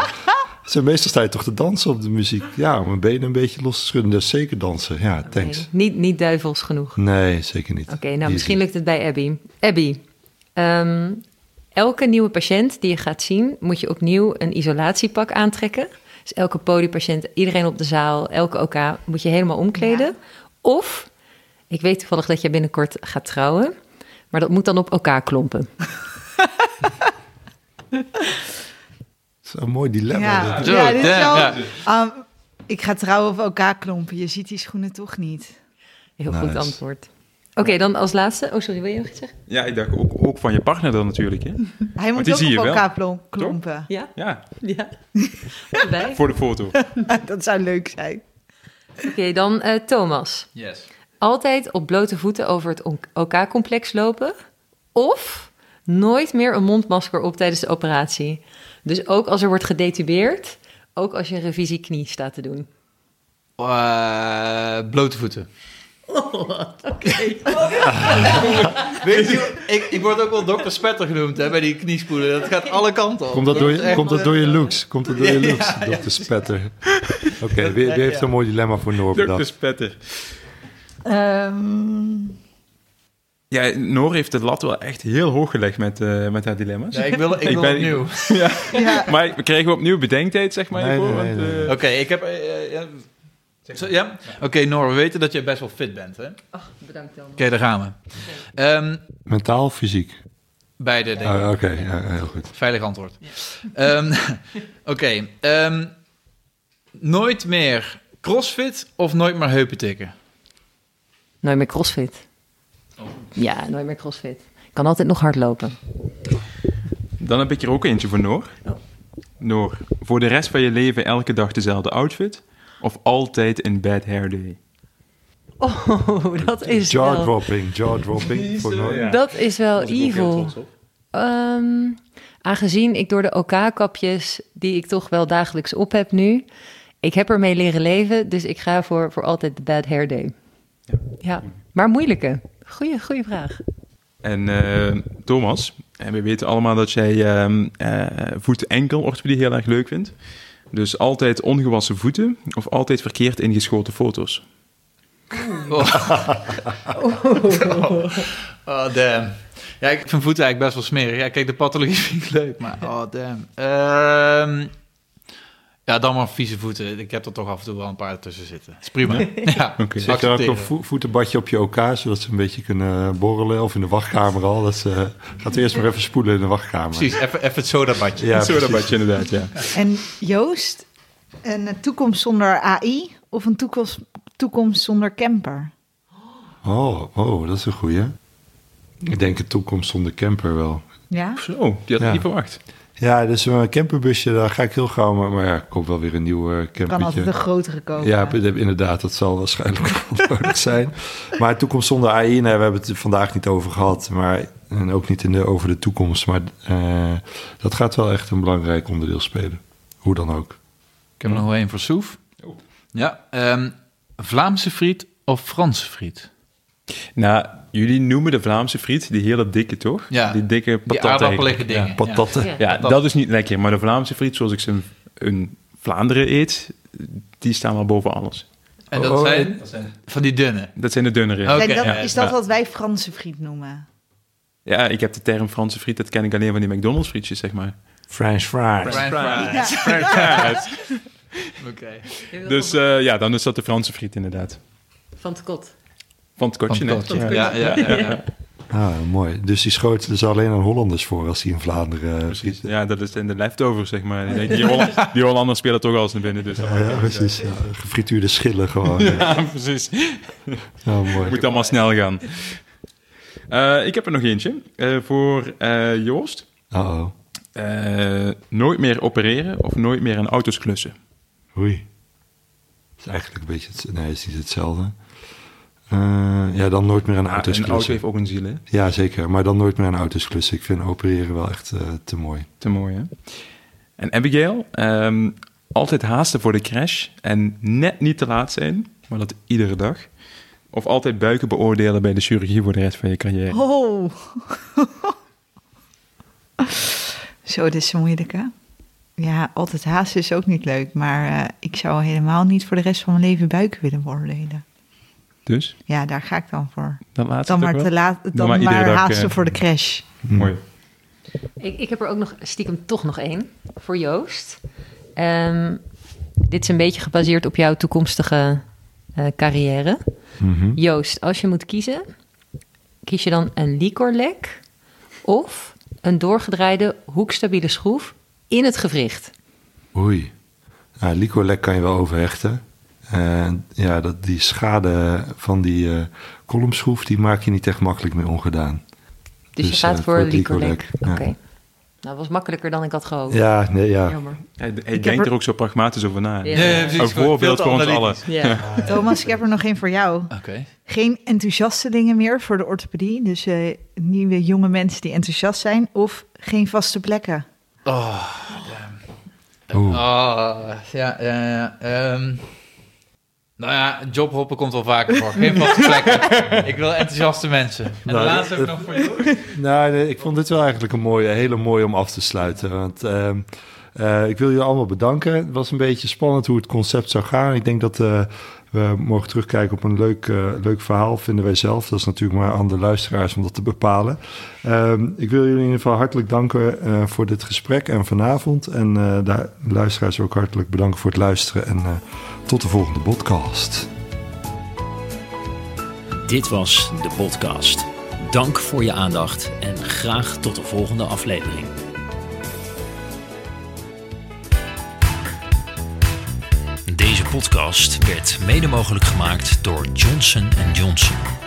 Ze meestal sta je toch te dansen op de muziek. Ja, om mijn benen een beetje los te schudden. Dus zeker dansen. Ja, thanks. Niet, niet duivels genoeg. Nee, zeker niet. Oké, nou Easy. misschien lukt het bij Abby. Abby, ehm, elke nieuwe patiënt die je gaat zien, moet je opnieuw een isolatiepak aantrekken. Dus elke polypatiënt, iedereen op de zaal, elke OK, moet je helemaal omkleden. Of, ik weet toevallig dat jij binnenkort gaat trouwen, maar dat moet dan op elkaar klompen. <laughs> Zo'n mooi dilemma. Ja, dit. Zo, ja, dit is wel- ja. Ah, ik ga trouwen op elkaar klompen. Je ziet die schoenen toch niet. Heel Nice. goed antwoord. Oké, dan als laatste. Oh, sorry, wil je nog iets zeggen? Ja, ik dacht ook, ook van je partner dan natuurlijk, hè? <laughs> Hij moet ook op elkaar klompen. Ja? Ja, <laughs> Ja. <laughs> Voor de foto. Dat zou leuk zijn. Oké, dan eh, Thomas. Yes. altijd op blote voeten over het OK-complex lopen. Of nooit meer een mondmasker op tijdens de operatie. Dus ook als er wordt gedetubeerd, ook als je een revisie knie staat te doen. Eh, blote voeten. Oké. <laughs> Weet je, <laughs> ik, ik word ook wel dokter Spetter genoemd hè, bij die kniespoelen. Dat gaat alle kanten op. Komt dat, door je, komt dat door je looks? Komt dat door je looks, ja, dokter Spetter? <laughs> Oké, wie, wie heeft een mooi dilemma voor Noor Dr. bedacht? Spetter. Ehm, Ja, Noor heeft de lat wel echt heel hoog gelegd met, eh, met haar dilemma's. Ja, ik wil, ik <laughs> Ik wil ben- opnieuw. <laughs> Ja. ja, Maar we krijgen we opnieuw bedenktijd, zeg maar? Nee, hiervoor? nee, Want, nee, eh. Oké, ik heb... eh, ja. Zo, ja? Oké, Noor, we weten dat jij best wel fit bent, hè? Oké, Ach, bedankt dan. daar gaan we. Ehm, Mentaal of fysiek? beide, denk ik. Oh, Oké, ja, heel goed. Veilig antwoord. Ehm, <laughs> Oké, ehm, nooit meer crossfit of nooit meer heupen tikken? Nooit meer crossfit. Ja, nooit meer crossfit. Ik kan altijd nog hard lopen. Dan heb ik er ook eentje voor Noor. Noor, voor de rest van je leven elke dag dezelfde outfit? Of altijd een bad hair day? Oh, <laughs> dat is wel... Jaw-dropping, jaw-dropping <laughs> voor Noor. Dat is wel evil. Ehm, aangezien ik door de OK-kapjes, die ik toch wel dagelijks op heb nu, ik heb ermee leren leven, dus ik ga voor, voor altijd de bad hair day. Ja, maar moeilijke. Goeie, goeie vraag. En eh, Thomas, en we weten allemaal dat jij ehm eh, voet-enkel orthopedie heel erg leuk vindt. Dus altijd ongewassen voeten of altijd verkeerd ingeschoten foto's? <laughs> Oh, damn. Ja, ik vind voeten eigenlijk best wel smerig. Ja, kijk, de pathologie vind ik leuk, maar oh, damn. Ehm, ja, dan maar vieze voeten. Ik heb er toch af en toe wel een paar tussen zitten. Is prima. Ja, <laughs> Oké. Zet je er ook een vo- voetenbadje op je OK, zodat ze een beetje kunnen borrelen? Of in de wachtkamer al? Dat ze, gaat eerst maar even spoelen in de wachtkamer. Precies, even, even het sodabadje. Ja, Zo dat precies. badje inderdaad, ja. En Joost, een toekomst zonder AI of een toekomst, toekomst zonder camper? Oh, oh, dat is een goeie. Ik denk een toekomst zonder camper wel. Ja? Zo, die had ik Ja. niet verwacht. Ja, dus een camperbusje, daar ga ik heel gauw... Maar, maar ja, er komt wel weer een nieuw eh Kan campertje. altijd een grotere kopen. Ja, inderdaad, dat zal waarschijnlijk <laughs> wel nodig zijn. Maar toekomst zonder AI, nee, we hebben het er vandaag niet over gehad. Maar, en ook niet in de, over de toekomst. Maar eh, dat gaat wel echt een belangrijk onderdeel spelen. Hoe dan ook. Ik heb er nog wel één voor Soef. Ja, ehm, Vlaamse friet of Franse friet? Nou, jullie noemen de Vlaamse friet die hele dikke, toch? Ja, Die dikke Die patat dingen. Patatten. Ja. Ja, dat is niet lekker. Maar de Vlaamse friet, zoals ik ze in, Vlaanderen eet, die staan wel boven alles. En dat, Oh, zijn, van die dunne. Dat zijn de dunnere. Oké, En dat, ja, is dat ja. wat wij Franse friet noemen? Ja, ik heb de term Franse friet, dat ken ik alleen van die McDonald's frietjes, zeg maar. French fries. <laughs> Oké. Dus eh, ja, dan is dat de Franse friet inderdaad. Van het kot. Van het kotje, Van net. het kotje. Ja, ja, ja, ja. <laughs> Ah, mooi. Dus die schoot dus alleen aan Hollanders voor als die in Vlaanderen... eh, Precies. Ja, dat is in de leftovers, zeg maar. Die, die, Holland- die Hollanders spelen toch al eens naar binnen. Dus Ja, ja, precies. Ja. Gefrituurde schillen gewoon. Ja, Ja, <laughs> precies. mooi. Moet allemaal snel gaan. Eh, ik heb er nog eentje. eh, voor eh, Joost. Uh-oh. Eh, nooit meer opereren of nooit meer aan auto's klussen. Oei. Het is eigenlijk een beetje... Het, nee, het is niet hetzelfde. Eh, ja, dan nooit meer aan Ah, auto's een auto heeft ook een ziel, hè? Ja, zeker. Maar dan nooit meer aan auto's klussen. Ik vind opereren wel echt eh, te mooi. Te mooi, hè? En Abigail, ehm, altijd haasten voor de crash en net niet te laat zijn, maar dat iedere dag. Of altijd buiken beoordelen bij de chirurgie voor de rest van je carrière. Oh. <laughs> Zo, dit is een moeilijke. Ja, altijd haast is ook niet leuk. Maar eh, ik zou helemaal niet voor de rest van mijn leven buiken willen beoordelen. Dus, Ja, daar ga ik dan voor. dat laatste Dan maar, te laat, dan maar maar, haasten eh, voor de crash. Mooi. Ik, ik heb er ook nog stiekem toch nog één voor Joost. Ehm, dit is een beetje gebaseerd op jouw toekomstige eh, carrière. Mhm. Joost, als je moet kiezen, kies je dan een licorlek of een doorgedraaide hoekstabiele schroef in het gewricht? Oei. Nou, licorlek kan je wel overhechten. En ja, dat, die schade van die eh kolomschroef, die maak je niet echt makkelijk meer ongedaan. Dus, Dus, je gaat eh, voor voor licorlek, Oké. ja. Nou, dat was makkelijker dan ik had gehoopt. Ja, nee, ja. Jammer. Hij, denkt er- er ook zo pragmatisch over na. Ja. Ja, ja, precies. Een voorbeeld voor ons allen. Ja. Thomas, ik heb er nog één voor jou. Oké. Geen enthousiastelingen meer voor de orthopedie. Dus eh, nieuwe jonge mensen die enthousiast zijn. Of geen vaste plekken. Oh, oh, ja, ja, ja. ehm. Nou ja, jobhoppen komt wel vaker voor. Geen vaste plekken. <laughs> Ik wil enthousiaste mensen. En de Nou, laatste heb ik dat- nog voor jou. Nou, nee, ik vond dit wel eigenlijk een mooie, hele mooie om af te sluiten. Want ehm, eh, ik wil jullie allemaal bedanken. Het was een beetje spannend hoe het concept zou gaan. Ik denk dat eh, we mogen terugkijken op een leuk, eh, leuk verhaal, vinden wij zelf. Dat is natuurlijk maar aan de luisteraars om dat te bepalen. Ehm, ik wil jullie in ieder geval hartelijk danken eh, voor dit gesprek en vanavond. En eh, de luisteraars ook hartelijk bedanken voor het luisteren. En eh, tot de volgende podcast. Dit was de podcast. Dank voor je aandacht en graag tot de volgende aflevering. Deze podcast werd mede mogelijk gemaakt door Johnson Johnson.